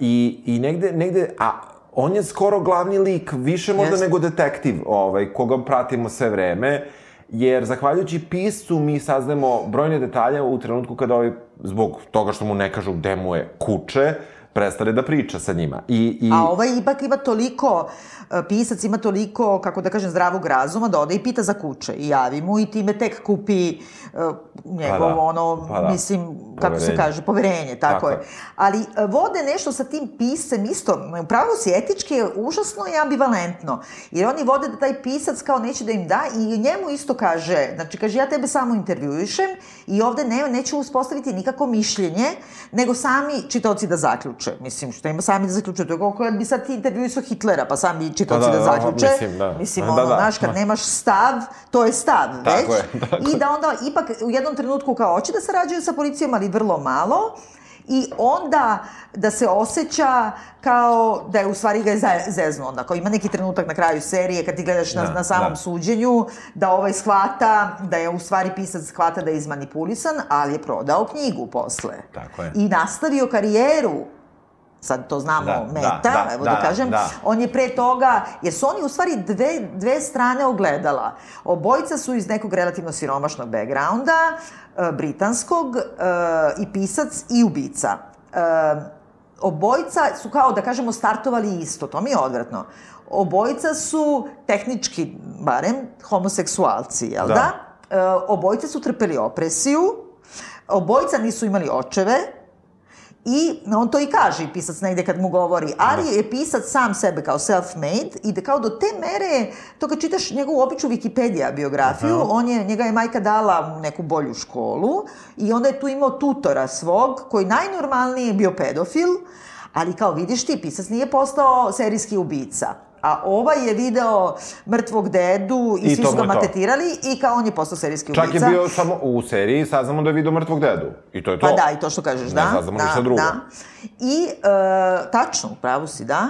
i, I negde, negde, a on je skoro glavni lik, više možda nego detektiv, ovaj, koga pratimo sve vreme. jer zahvaljujući piscu mi saznamo brojne detalje u trenutku kada ovaj, zbog toga što mu ne kažu gde mu je kuće, prestane da priča sa njima. I, i... A ovaj ipak ima toliko, e, pisac ima toliko, kako da kažem, zdravog razuma da ode i pita za kuće i javi mu i time tek kupi uh, njegov, Pa da, ono, pa da. mislim, kako se Poverenje. kaže, poverenje, tako, Tako je. Ali e, vode nešto sa tim piscem isto, upravo si etički je užasno i ambivalentno. Jer oni vode da taj pisac kao neće da im da i njemu isto kaže, znači kaže ja tebe samo intervjuišem i ovde ne, neću uspostaviti nikako mišljenje, nego sami čitaoci da zaključe. Mislim, što ima sami da zaključe, to je kad bi sad ti intervjuisao Hitlera, pa sami čitaoci Pa da, da, da, zaključe. mislim, da. Mislim, Da, ono, da. znaš, kad nemaš stav, to je stav Tako već. je, [LAUGHS] tako I da onda ipak u jednom trenutku kao hoće da sarađuju sa policijom, ali vrlo malo. I onda da se osjeća kao da je u stvari ga je ze- zeznuo. Onda, kao ima neki trenutak na kraju serije kad ti gledaš na, Da, na samom da. suđenju, da ovaj shvata, da je u stvari pisac shvata da je izmanipulisan, ali je prodao knjigu posle. Tako je. I nastavio karijeru sad to znamo, Da, da, meta, da, evo da, da, kažem, da. on je pre toga, jer su oni u stvari dve, dve strane ogledala. Obojica su iz nekog relativno siromašnog backgrounda, e, britanskog, e, i pisac i ubica. E, obojica su kao, da kažemo, startovali isto, to mi je odvratno. Obojica su, tehnički barem, homoseksualci, jel da? Da. Obojica su trpeli opresiju, obojica nisu imali očeve, I on to i kaže, pisac negde kad mu govori, ali je pisac sam sebe kao self-made i da kao do te mere, to kad čitaš njegovu običnu Wikipedia biografiju, on je, njega je majka dala u neku bolju školu i onda je tu imao tutora svog, koji najnormalnije je bio pedofil, ali kao vidiš ti, pisac nije postao serijski ubica. A ovaj je video mrtvog dedu i, I svi su ga je to. i kao on je postao serijski Čak ubica. je bio samo u seriji, saznamo da je vidio mrtvog dedu. I to je to. Pa da, i to što kažeš, Ne da. saznamo da, ništa drugo. Da. I, e, tačno, u pravu si, da.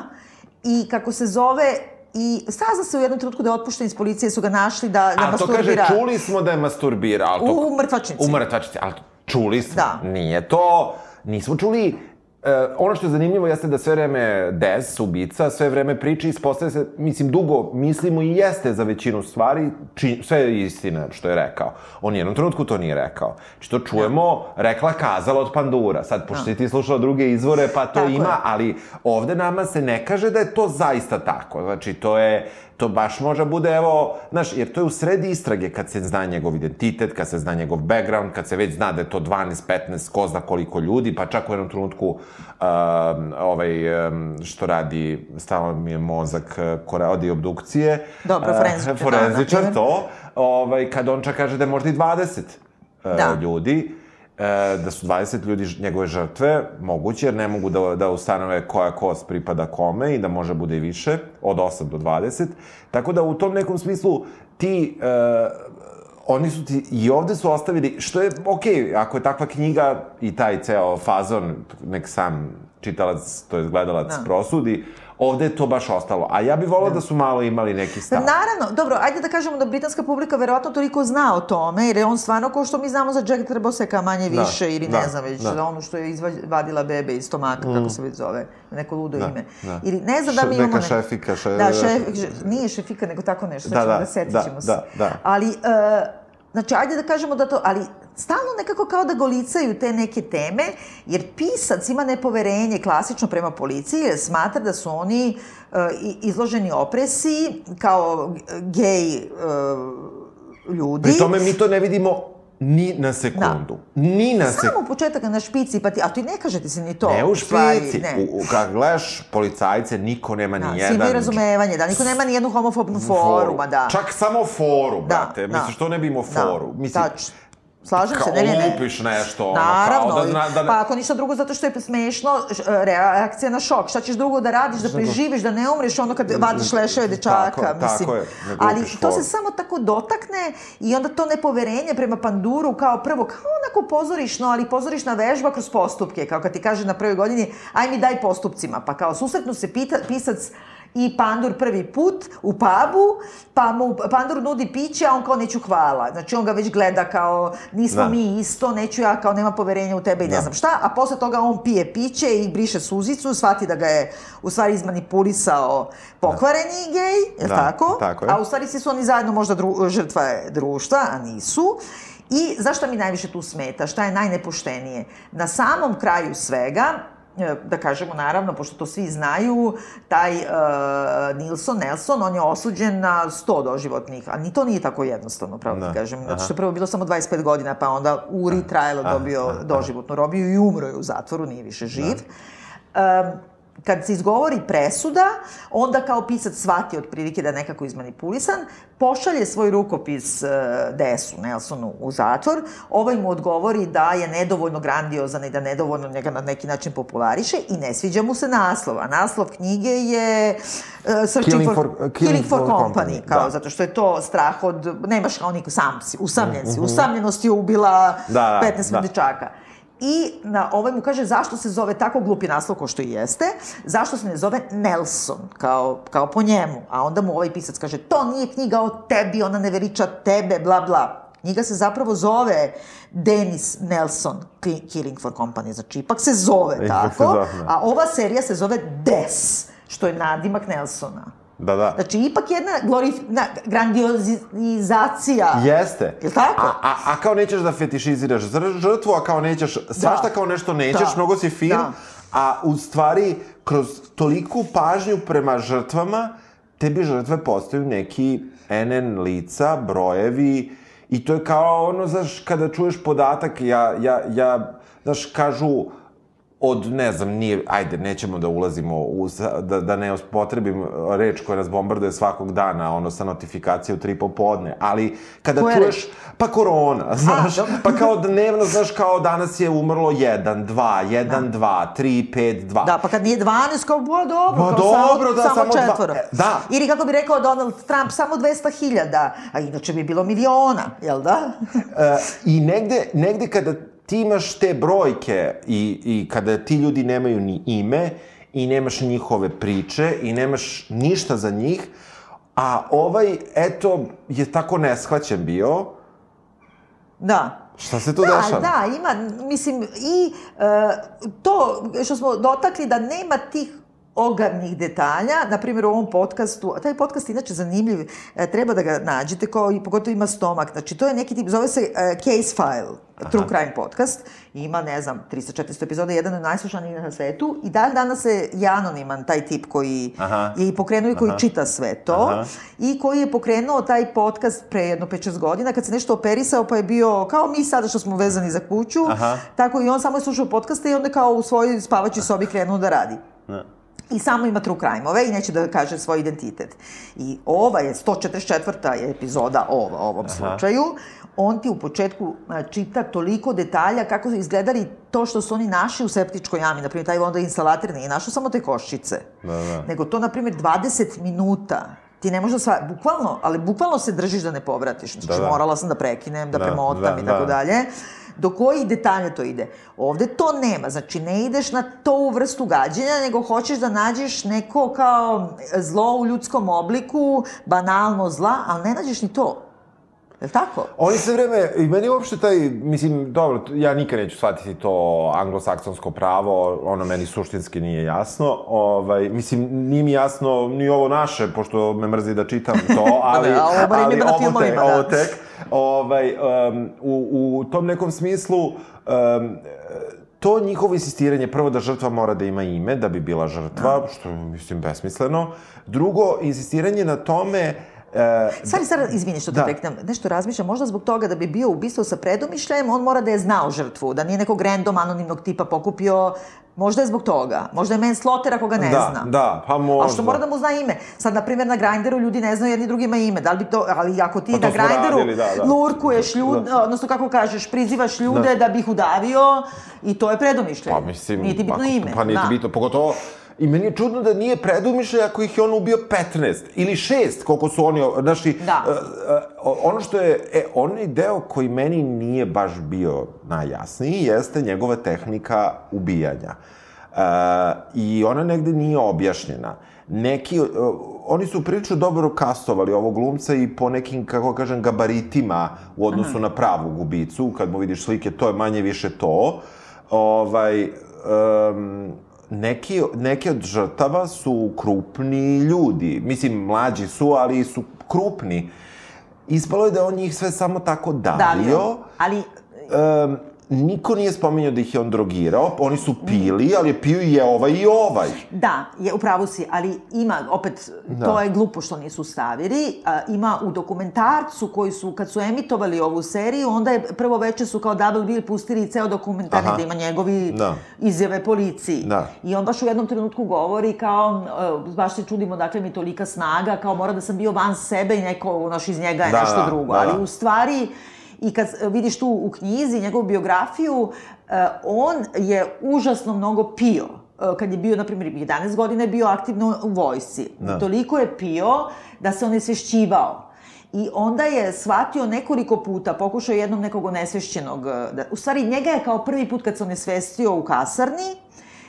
I kako se zove, i sazna se u jednom trenutku da je otpušten iz policije, su ga našli da, da A to kaže, masturbira. čuli smo da je masturbira, ali to... U mrtvačnici. U mrtvačnici, ali čuli smo. Da. Nije to... Nismo čuli... E, ono što je zanimljivo jeste da sve vreme Des, ubica, sve vreme priča i ispostaje se, mislim, dugo mislimo i jeste za većinu stvari, či, sve je istina što je rekao. On jednom trenutku to nije rekao. Znači, to čujemo, rekla kazala od Pandura. Sad, pošto si ti slušala druge izvore, pa to Tako je. ima, ali ovde nama se ne kaže da je to zaista tako. Znači, to je, to baš može bude, evo, znaš, jer to je u sredi istrage kad se zna njegov identitet, kad se zna njegov background, kad se već zna da je to 12, 15, ko zna koliko ljudi, pa čak u jednom trenutku um, ovaj, um, što radi, stalno mi je mozak, uh, ko radi obdukcije. Dobro, uh, forenzičar, da, forenzičar, na primer. to, ovaj, kad on čak kaže da je možda i 20 uh, Da. ljudi, da su 20 ljudi njegove žrtve, moguće, jer ne mogu da, da ustanove koja kost pripada kome i da može bude i više, od 8 do 20. Tako da u tom nekom smislu ti, e, oni su ti, i ovde su ostavili, što je okej, ako je takva knjiga i taj ceo fazon, nek sam čitalac, to je gledalac, Da. prosudi, ovde je to baš ostalo. A ja bih volao da. su malo imali neki stav. Naravno, dobro, ajde da kažemo da britanska publika verovatno toliko zna o tome, jer je on stvarno, kao što mi znamo za Jack Treboseka manje Da, više, ili da, ne znam već, da. za onu što je izvadila bebe iz stomaka, kako se već zove, neko ludo ime. da. Ili ne znam da mi imamo... neka šefika, še- Da, šef, še- nije šefika, nego tako nešto, Da, da, da, da, da, da, da. Ali, e, znači, ajde da kažemo da to, ali stalno nekako kao da golicaju te neke teme, jer pisac ima nepoverenje klasično prema policiji, jer smatra da su oni e, izloženi opresiji kao gej e, ljudi. Pri tome mi to ne vidimo ni na sekundu. Ni na sekundu. Samo početak na špici, pa ti, a ti ne kaže ti se ni to. Ne u špici. ne. U, u, kad gledaš policajce, niko nema Da, ni svi jedan... imaju razumevanje, da, niko nema ni jednu homofobnu foru, ma da. Čak samo foru, Da, brate. da. Misliš, što ne bi imao Da, foru? Mislim, tačno. Slažem kao se, ne, ne, ne. lupiš nešto, ono, Naravno, kao da... da, da pa ako ništa drugo zato što je smešno, š- reakcija na šok. Šta ćeš drugo da radiš, da preživiš, da ne umreš ono kad vadiš leševe dečaka, Tako mislim. tako je, nego Ali to se samo tako dotakne i onda to nepoverenje prema panduru kao prvo, kao onako pozorišno, ali pozorišna vežba kroz postupke, kao kad ti kaže na prvoj godini, aj mi daj postupcima, pa kao susretnu se pita, pisac i Pandur prvi put u pubu, pa mu Pandur nudi piće, a on kao neću hvala. Znači on ga već gleda kao nismo Da. mi isto, neću ja kao nema poverenja u tebe i ne Da. znam šta, a posle toga on pije piće i briše suzicu, shvati da ga je u stvari izmanipulisao pokvareni gej, je Da, tako? tako je. A u stvari svi su oni zajedno možda dru, žrtva je društva, a nisu. I zašto mi najviše tu smeta? Šta je najnepoštenije? Na samom kraju svega, da kažemo naravno, pošto to svi znaju, taj uh, Nilson, Nelson, on je osuđen na 100 doživotnih, a ni to nije tako jednostavno, pravo Da, ti kažem. Znači aha. što je prvo bilo samo 25 godina, pa onda Uri trajalo dobio doživotnu robiju i umro je u zatvoru, nije više živ. Um, kad se izgovori presuda, onda kao pisac shvati otprilike da je nekako izmanipulisan, pošalje svoj rukopis uh, Desu, Nelsonu, u zatvor, ovaj mu odgovori da je nedovoljno grandiozan i da nedovoljno njega na neki način populariše i ne sviđa mu se naslov, a naslov knjige je uh, Searching Killing for, for- Killing for, Company, Company, kao da. zato što je to strah od, nemaš kao niko sam si, usamljen si, usamljenost je ubila Da, da, 15 da. dečaka. I na ovaj mu kaže zašto se zove tako glupi naslov ko što i jeste, zašto se ne zove Nelson, kao, kao po njemu. A onda mu ovaj pisac kaže, to nije knjiga o tebi, ona ne veliča tebe, bla bla. Knjiga se zapravo zove Dennis Nelson, Ki- Killing for Company, znači ipak se zove se tako, zove, da. a ova serija se zove Des, što je nadimak Nelsona. Da, da. Znači, ipak jedna glorif... na, grandiozizacija. Jeste. Jel tako? A, a, a kao nećeš da fetišiziraš žrtvu, a kao nećeš, svašta kao nešto nećeš, Da. mnogo si fin, Da. a u stvari, kroz toliku pažnju prema žrtvama, tebi žrtve postaju neki NN lica, brojevi, i to je kao ono, znaš, kada čuješ podatak, ja, ja, ja, znaš, kažu, od, ne znam, nije, ajde, nećemo da ulazimo u, da, da ne potrebim reč koja nas bombarduje svakog dana, ono, sa notifikacije u tri popodne, ali kada Koja čuješ, reč? pa korona, znaš, dobro. pa kao dnevno, znaš, kao danas je umrlo 1, 2, 1, 2, 3, 5, 2. Da, pa kad nije 12, kao, bo, dobro, kao dobro, samo, da, samo, samo dva- četvoro. e, da. Ili kako bi rekao Donald Trump, samo 200.000, a inače bi bilo miliona, jel da? E, I negde, negde kada ti imaš te brojke i, i kada ti ljudi nemaju ni ime i nemaš njihove priče i nemaš ništa za njih, a ovaj, eto, je tako neshvaćen bio, Da. šta se tu da, dešava? Da, ima, mislim, i e, to što smo dotakli da nema tih ogavnih detalja, na primjer u ovom podcastu, a taj podcast je inače zanimljiv, e, treba da ga nađete, kao i pogotovo ima stomak, znači to je neki tip, zove se e, Case File, True Crime podcast, ima, ne znam, 300-400 epizoda, jedan od najslušanijih na svetu i dan danas je i anoniman taj tip koji Aha. je i pokrenuo i koji čita sve to Aha. i koji je pokrenuo taj podcast pre jedno 5-6 godina kad se nešto operisao pa je bio kao mi sada što smo vezani za kuću, Aha. tako i on samo je slušao podcaste i onda kao u svojoj spavaćoj sobi krenuo da radi. Da. I samo ima true crime-ove i neće da kaže svoj identitet. I ova je 144. je epizoda ova, u ovom slučaju. On ti u početku čita toliko detalja kako su izgledali to što su oni našli u septičkoj jami. Naprimjer, taj onda instalater nije našao samo te koščice. Da, da. Nego to, na primjer, 20 minuta ti ne možeš da sva, bukvalno, ali bukvalno se držiš da ne povratiš. Znači, Da, da. morala sam da prekinem, da, Da, premotam da, i tako da. dalje. Do kojih detalja to ide? Ovde to nema, znači ne ideš na tu vrstu gađenja, nego hoćeš da nađeš neko kao zlo u ljudskom obliku, banalno zla, ali ne nađeš ni to. Je li tako? Oni sve vreme, i meni uopšte taj, mislim, dobro, ja nikad neću shvatiti to anglosaksonsko pravo, ono meni suštinski nije jasno, ovaj, mislim, nije mi jasno ni ovo naše, pošto me mrzi da čitam to, [LAUGHS] ali, a ovo bar ali na ovo, tek, da. ovo tek, ovaj, um, u, u tom nekom smislu, um, to njihovo insistiranje, prvo da žrtva mora da ima ime, da bi bila žrtva, što je, mislim, besmisleno. Drugo, insistiranje na tome E, Stvari, sad, izvini što te Da. preknem, nešto razmišljam, možda zbog toga da bi bio ubistvo sa predomišljajem, on mora da je znao žrtvu, da nije nekog random anonimnog tipa pokupio, možda je zbog toga, možda je manslaughter ako ga ne da, zna. da, pa možda. A što mora da mu zna ime? Sad, na primjer, na Grinderu ljudi ne znaju jedni drugima ime. Da li bi to, ali ako ti Pa na Grinderu radili, da, da. lurkuješ ljude, odnosno kako kažeš, prizivaš ljude da, bi ih udavio i to je predomišljaj. Pa mislim... Nije ti bitno ako- ime. Pa nije ti da. bitno, pogotovo... I meni je čudno da nije predumišljaj ako ih je on ubio 15 ili 6, koliko su oni, znači, Da. e, e, ono što je, e, onaj deo koji meni nije baš bio najjasniji jeste njegova tehnika ubijanja. I ona negde nije objašnjena. Neki, uh, oni su prilično dobro kastovali ovog glumca i po nekim, kako kažem, gabaritima u odnosu na pravu gubicu, kad mu vidiš slike, to je manje više to. Ovaj, um, neki, neki od žrtava su krupni ljudi. Mislim, mlađi su, ali su krupni. Ispalo je da on njih sve samo tako davio. Davio. Ali Um, niko nije spominjao da ih je on drogirao, oni su pili, ali je pio i je ovaj i ovaj. Da, je, upravo si, ali ima, opet, da. to je glupo što nisu stavili, a, ima u dokumentarcu koji su, kad su emitovali ovu seriju, onda je prvo veče su kao Double Bill pustili ceo dokumentarni Aha. gde ima njegovi Da. izjave policiji. Da. I on baš u jednom trenutku govori kao, e, baš se čudimo, dakle mi tolika snaga, kao mora da sam bio van sebe i neko, znaš, iz njega je Da, nešto da, drugo. da, ali da. u stvari, i kad e, vidiš tu u knjizi njegovu biografiju, e, on je užasno mnogo pio E, kad je bio, na primjer, 11 godina je bio aktivno u vojsci. Da. Toliko je pio da se on nesvešćivao. I onda je shvatio nekoliko puta, pokušao je jednom nekog onesvešćenog, da, u stvari njega je kao prvi put kad se onesvestio u kasarni,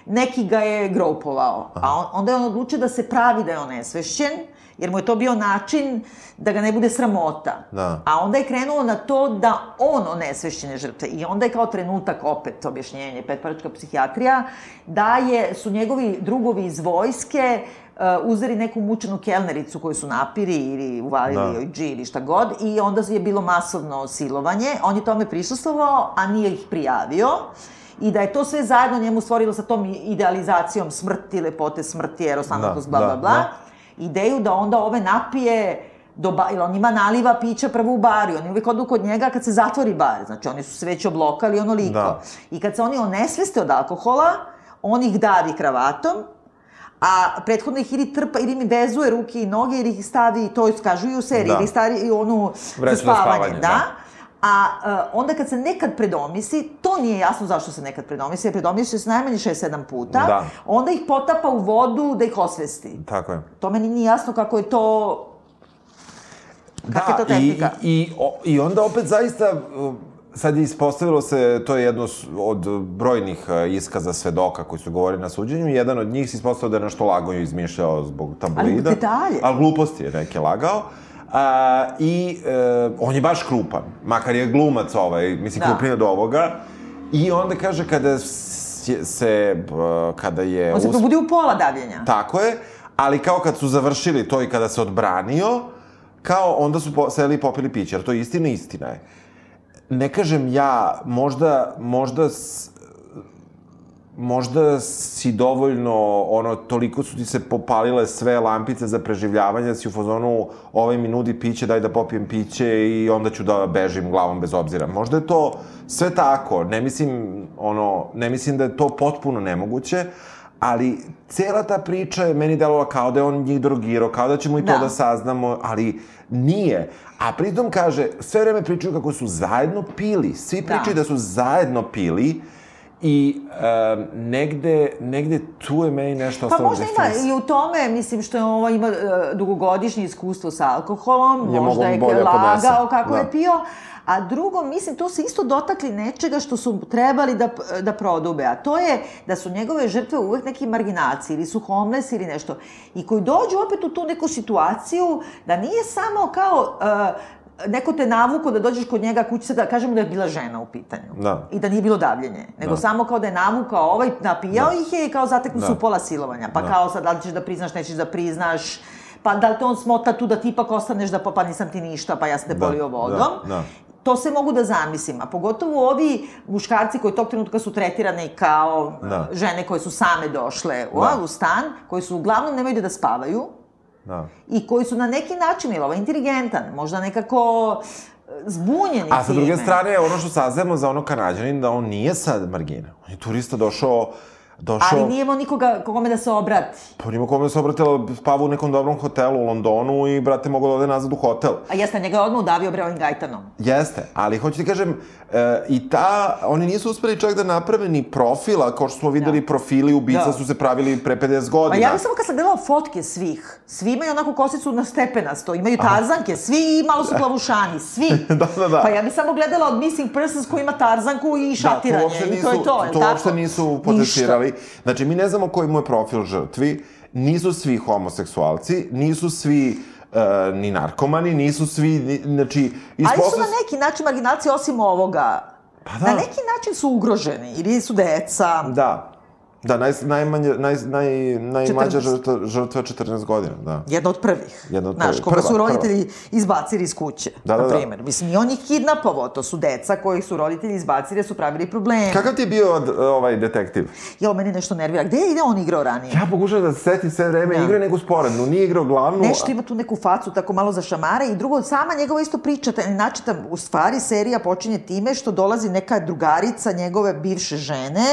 neki ga je groupovao. A on, onda je on odlučio da se pravi da je onesvešćen, jer mu je to bio način da ga ne bude sramota. Da. A onda je krenuo na to da on onesvešćene žrtve. I onda je kao trenutak, opet objašnjenje, petparačka psihijatrija, da je, su njegovi drugovi iz vojske uh, uzeli neku mučenu kelnericu koju su napiri ili uvalili Da. joj dži ili šta god i onda je bilo masovno silovanje. On je tome prisustovao, a nije ih prijavio i da je to sve zajedno njemu stvorilo sa tom idealizacijom smrti, lepote smrti, erosanatnost, Da, bla, da, bla, bla, da. ideju da onda ove napije do ba, ili on njima naliva pića prvo u bari, oni uvek odu kod njega kad se zatvori bar, znači oni su se već oblokali onoliko. Da. I kad se oni onesveste od alkohola, on ih davi kravatom, a prethodno ih ili trpa, ili mi vezuje ruke i noge, ili ih stavi, to kažu i u seriji, Da. ili stavi i onu Vreću spavanje, da. da. A uh, onda kad se nekad predomisli, to nije jasno zašto se nekad predomisli, jer predomisli se najmanje 6-7 puta, Da. onda ih potapa u vodu da ih osvesti. Tako je. To meni nije jasno kako je to... Kakva je to Da, i, tehnika? i, i, o, i onda opet zaista, uh, sad je ispostavilo se, to je jedno od brojnih uh, iskaza svedoka koji su govorili na suđenju, jedan od njih se ispostavilo da je nešto lagao i izmišljao zbog tabloida. Ali detalje. Ali gluposti je neke lagao. A, I e, on je baš krupan, makar je glumac ovaj, mislim, Da. krupniji od ovoga. I onda kaže, kada se, se uh, kada je... On se usp- probudi u pola davljenja. Tako je, ali kao kad su završili to i kada se odbranio, kao onda su po, seli i popili piće, jer to je istina, istina je. Ne kažem ja, možda, možda, s- možda si dovoljno, ono, toliko su ti se popalile sve lampice za preživljavanje, da si u fazonu, ovaj mi nudi piće, daj da popijem piće i onda ću da bežim glavom bez obzira. Možda je to sve tako, ne mislim, ono, ne mislim da je to potpuno nemoguće, ali cela ta priča je meni delovala kao da je on njih drogirao, kao da ćemo i to Da. da saznamo, ali nije. A pritom kaže, sve vreme pričaju kako su zajedno pili, svi Da. pričaju da su zajedno pili i um, negde, negde tu je meni nešto Pa ostalo možda bez ima i u tome, mislim što je ovo ima uh, dugogodišnje iskustvo sa alkoholom, Je možda je lagao kako Da. je pio, a drugo, mislim, to se isto dotakli nečega što su trebali da, da prodube, a to je da su njegove žrtve uvek neki marginalci ili su homeless ili nešto, i koji dođu opet u tu neku situaciju da nije samo kao... Uh, neko te navuko da dođeš kod njega kući se da kažemo da je bila žena u pitanju. Da. I da nije bilo davljenje. Nego Da. samo kao da je navukao ovaj, napijao Da. ih je i kao zateknu Da. su pola silovanja. Pa Da. kao sad, da li ćeš da priznaš, nećeš da priznaš, pa da li te on smota tu da ti ipak ostaneš da pa, pa nisam ti ništa, pa ja sam te Da, polio vodom. da, da. To se mogu da zamislim, a pogotovo ovi muškarci koji tog trenutka su tretirani kao Da. žene koje su same došle u, Da. u stan, koji su uglavnom nemaju da spavaju Da. i koji su na neki način, ili ovaj inteligentan, možda nekako e, zbunjeni A sa druge time. strane, ono što saznajemo za ono kanadjanin, da on nije sad margina. On je turista došao, došao... Ali nije imao nikoga kome da se obrati. Pa nima kome se obratila, spava u nekom dobrom hotelu u Londonu i, brate, mogu da ode nazad u hotel. A jeste, njega je odmah udavio bre ovim gajtanom. Jeste, ali hoću ti kažem, e, i ta, oni nisu uspeli čak da naprave ni profila, kao što smo videli, Da. profili ubica Da. su se pravili pre 50 godina. Pa ja bih samo kad sam gledala fotke svih, svi imaju onako kosicu na stepenasto, imaju tarzanke, svi i malo su plavušani, svi. [LAUGHS] Da, da, da. Pa ja bih samo gledala od Missing Persons koji ima tarzanku i šatiranje. uopšte I to je nisu- to, je to uopšte nisu potencirali. Stvari. Znači, mi ne znamo koji mu je profil žrtvi, nisu svi homoseksualci, nisu svi e, ni narkomani, nisu svi, ni, znači... Ali su na neki način marginalci osim ovoga. Pa da. Na neki način su ugroženi, ili su deca. Da. Da, naj, najmanje, naj, naj, najmlađa 14. žrtva, žrtva je 14 godina, da. Jedna od prvih. Jedna od Znaš, prvih. koga Prva, su prva. roditelji izbacili iz kuće, Da, da, na da. primjer. Mislim, i on ih kidnapovao, to su deca koji su roditelji izbacili jer su pravili probleme. Kakav ti je bio od, ovaj detektiv? Jo, meni nešto nervira. Gde je on igrao ranije? Ja pokušam da se setim sve vreme, Da. igra neku sporednu, nije igrao glavnu. Nešto ima tu neku facu tako malo za šamare i drugo, sama njegova isto priča, da u stvari serija počinje time što dolazi neka drugarica njegove bivše žene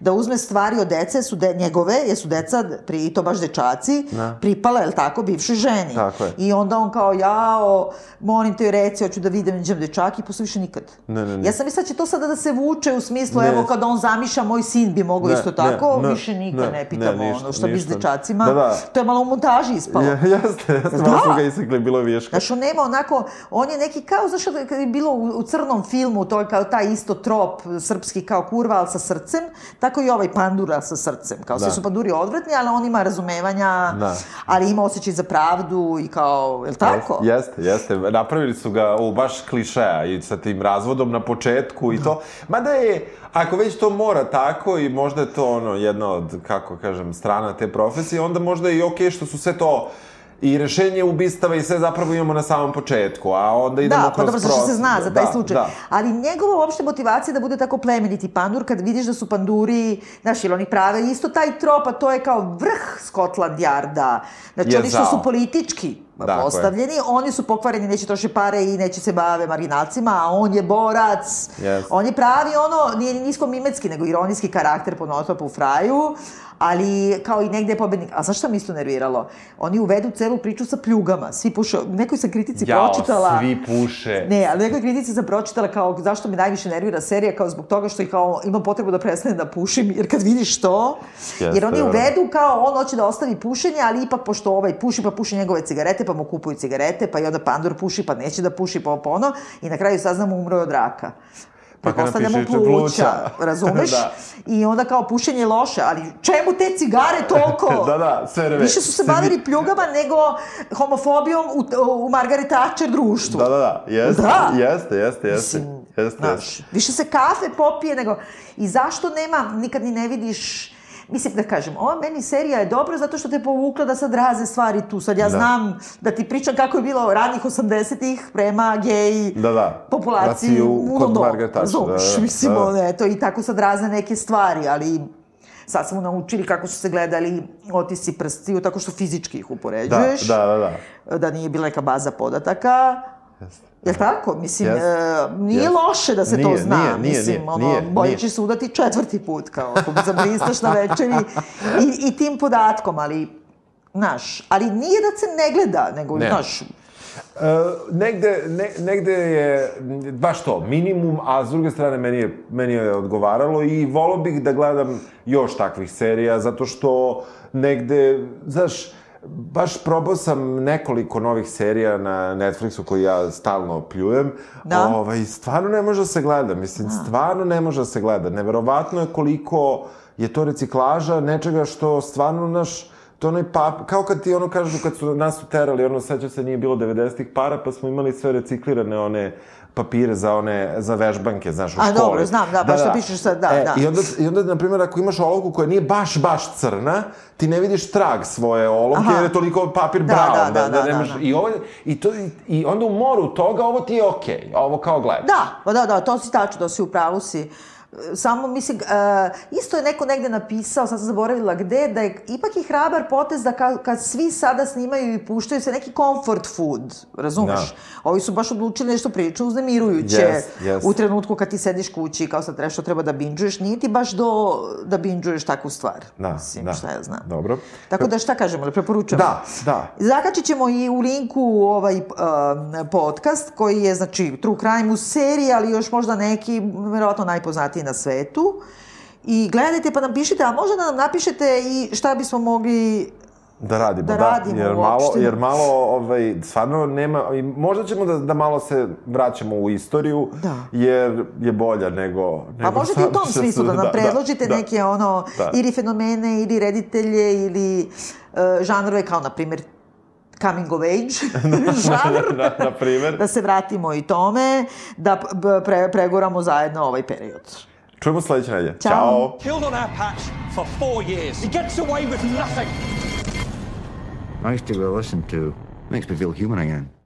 da uzme stvari od dece, su de, njegove, jesu deca, pri, i to baš dečaci, Da. pripala, je tako, bivšoj ženi. Tako je. I onda on kao, jao, molim te reci, hoću da vidim, neđem dečaki, i posle više nikad. Ne, ne, ne. Ja sam mislila da će to sada da se vuče u smislu, Ne. evo, kada on zamišlja, moj sin bi mogao Ne, isto ne, tako, ne, više nikad ne, ne, pitamo ne, ništa, ono, što bi s ništa. dečacima. Da, da. To je malo u montaži ispalo. Ja, [LAUGHS] jeste, jeste, Da. malo su ga isekli, bilo je viška. Znaš, on nema onako, on je neki kao, znaš, kad je bilo u, u crnom filmu, to je kao taj isto trop srpski kao kurva, ali sa srcem, tako i ovaj pandura sa srcem. Kao Da. svi su panduri odvratni, ali on ima razumevanja, Da. ali ima osjećaj za pravdu i kao, je li tako? Jeste, jeste. Napravili su ga u baš klišeja i sa tim razvodom na početku i to. Mada je, ako već to mora tako i možda je to ono jedna od, kako kažem, strana te profesije, onda možda je i okej što su sve to i rešenje ubistava i sve zapravo imamo na samom početku, a onda idemo Da, pa kroz dobro, zašto se zna za taj Da, slučaj. Da, Ali njegova uopšte motivacija da bude tako plemeniti pandur, kad vidiš da su panduri, znaš, ili oni prave isto taj trop, a to je kao vrh Scotland Yarda. Znači, Je oni što su politički je. postavljeni, oni su pokvareni, neće troše pare i neće se bave marginalcima, a on je borac. Yes. On je pravi ono, nije ni nisko mimetski, nego ironijski karakter po notopu fraju, ali kao i negde je pobednik. A znaš šta mi isto nerviralo? Oni uvedu celu priču sa pljugama. Svi puše, nekoj sam kritici Jao, pročitala... svi puše. Ne, ali nekoj kritici sam pročitala kao zašto me najviše nervira serija, kao zbog toga što i kao imam potrebu da prestanem da pušim, jer kad vidiš to, Jeste, jer oni da. uvedu kao on hoće da ostavi pušenje, ali ipak pošto ovaj puši, pa puši njegove cigarete, pa mu kupuju cigarete, pa i onda pandur puši, pa neće da puši, pa pa ono, i na kraju saznamo umro je od raka. Pa Pretpostavljamo napiše pluća, [LAUGHS] [LAUGHS] razumeš? Da. I onda kao pušenje je loše, ali čemu te cigare toliko? [LAUGHS] Da, da, sve. Više su se bavili vi- pljugama nego homofobijom u, u Margaret Thatcher društvu. Da, da, da, jeste, Da. jeste, jeste, jeste, Mislim, jeste, jeste. Više se kafe popije nego... I zašto nema, nikad ni ne vidiš... Mislim da kažem, ova meni serija je dobra zato što te povukla da sad raze stvari tu. Sad ja Da. znam da ti pričam kako je bilo ranih 80-ih prema gej Da, da. populaciji Raciju u kod Londonu. Margaret Thatcher, da, Razumeš, da, mislim, da. ono, eto, i tako sad razne neke stvari, ali sad smo naučili kako su se gledali otisci prstiju, tako što fizički ih Da, upoređuješ da, da, da. da nije bila neka baza podataka. Jel tako? Mislim, Jeste. e, nije Jeste. loše da se to Nije, zna. nije, nije, Mislim, nije, ono, nije, bolje nije. će se udati četvrti put, kao ako zabristaš na večeri i, i tim podatkom, ali, znaš, ali nije da se ne gleda, nego, Ne. znaš, E, negde, ne, negde je baš to, minimum, a s druge strane meni je, meni je odgovaralo i volao bih da gledam još takvih serija, zato što negde, znaš, baš probao sam nekoliko novih serija na Netflixu koji ja stalno pljujem. Da. Ovaj, stvarno ne može da se gleda, mislim, stvarno ne može da se gleda. Neverovatno je koliko je to reciklaža nečega što stvarno naš to onaj pap, kao kad ti ono kažu kad su nas uterali, ono seća se nije bilo 90-ih para, pa smo imali sve reciklirane one papire za one, za vežbanke, znaš, u A, školi. dobro, znam, da, baš što pišeš sad, da, e, da. I onda, I onda, na primjer, ako imaš olovku koja nije baš, baš crna, ti ne vidiš trag svoje olovke, Aha. jer je toliko papir Da, brown, da, da, da, nemaš, da, da. I, ovo, i, to, i, onda u moru toga, ovo ti je okej, ovo kao gledaš. Da, pa da, da, to si tačno, da si u pravu si. Samo, mislim, e, isto je neko negde napisao, sad sam zaboravila gde, da je ipak i hrabar potez da ka, kad svi sada snimaju i puštaju se neki comfort food, razumeš? Da. Ovi su baš odlučili nešto priču uznemirujuće Jest, jest. u trenutku kad ti sediš kući kao sad nešto treba da binđuješ, nije ti baš do da binđuješ takvu stvar. Da, mislim, da. šta ja znam. Dobro. Tako da šta kažemo, da preporučujemo? Da, da. Zakačit ćemo i u linku ovaj uh, podcast koji je, znači, True Crime u seriji, ali još možda neki, verovatno najpoznatiji na svetu. I gledajte pa nam pišite, a možda da nam napišete i šta bismo mogli Da radimo, Da da, radimo jer malo, uopšte. jer malo, ovaj, stvarno nema, i možda ćemo da, da malo se vraćamo u istoriju, Da. jer je bolja nego... Pa nego možete i u tom [LAUGHS] smislu da nam predložite da. neke ono, Da. ili fenomene, ili reditelje, ili uh, žanrove kao, na primjer, coming of age [LAUGHS] [LAUGHS] žanr. na, na primer. da se vratimo i tome, da pre, pregoramo zajedno ovaj period. Čujemo sledeće nedelje. Ćao. Ćao. Killed on our patch for four years. He gets away with nothing. Nice to be listened to. Makes me feel human again.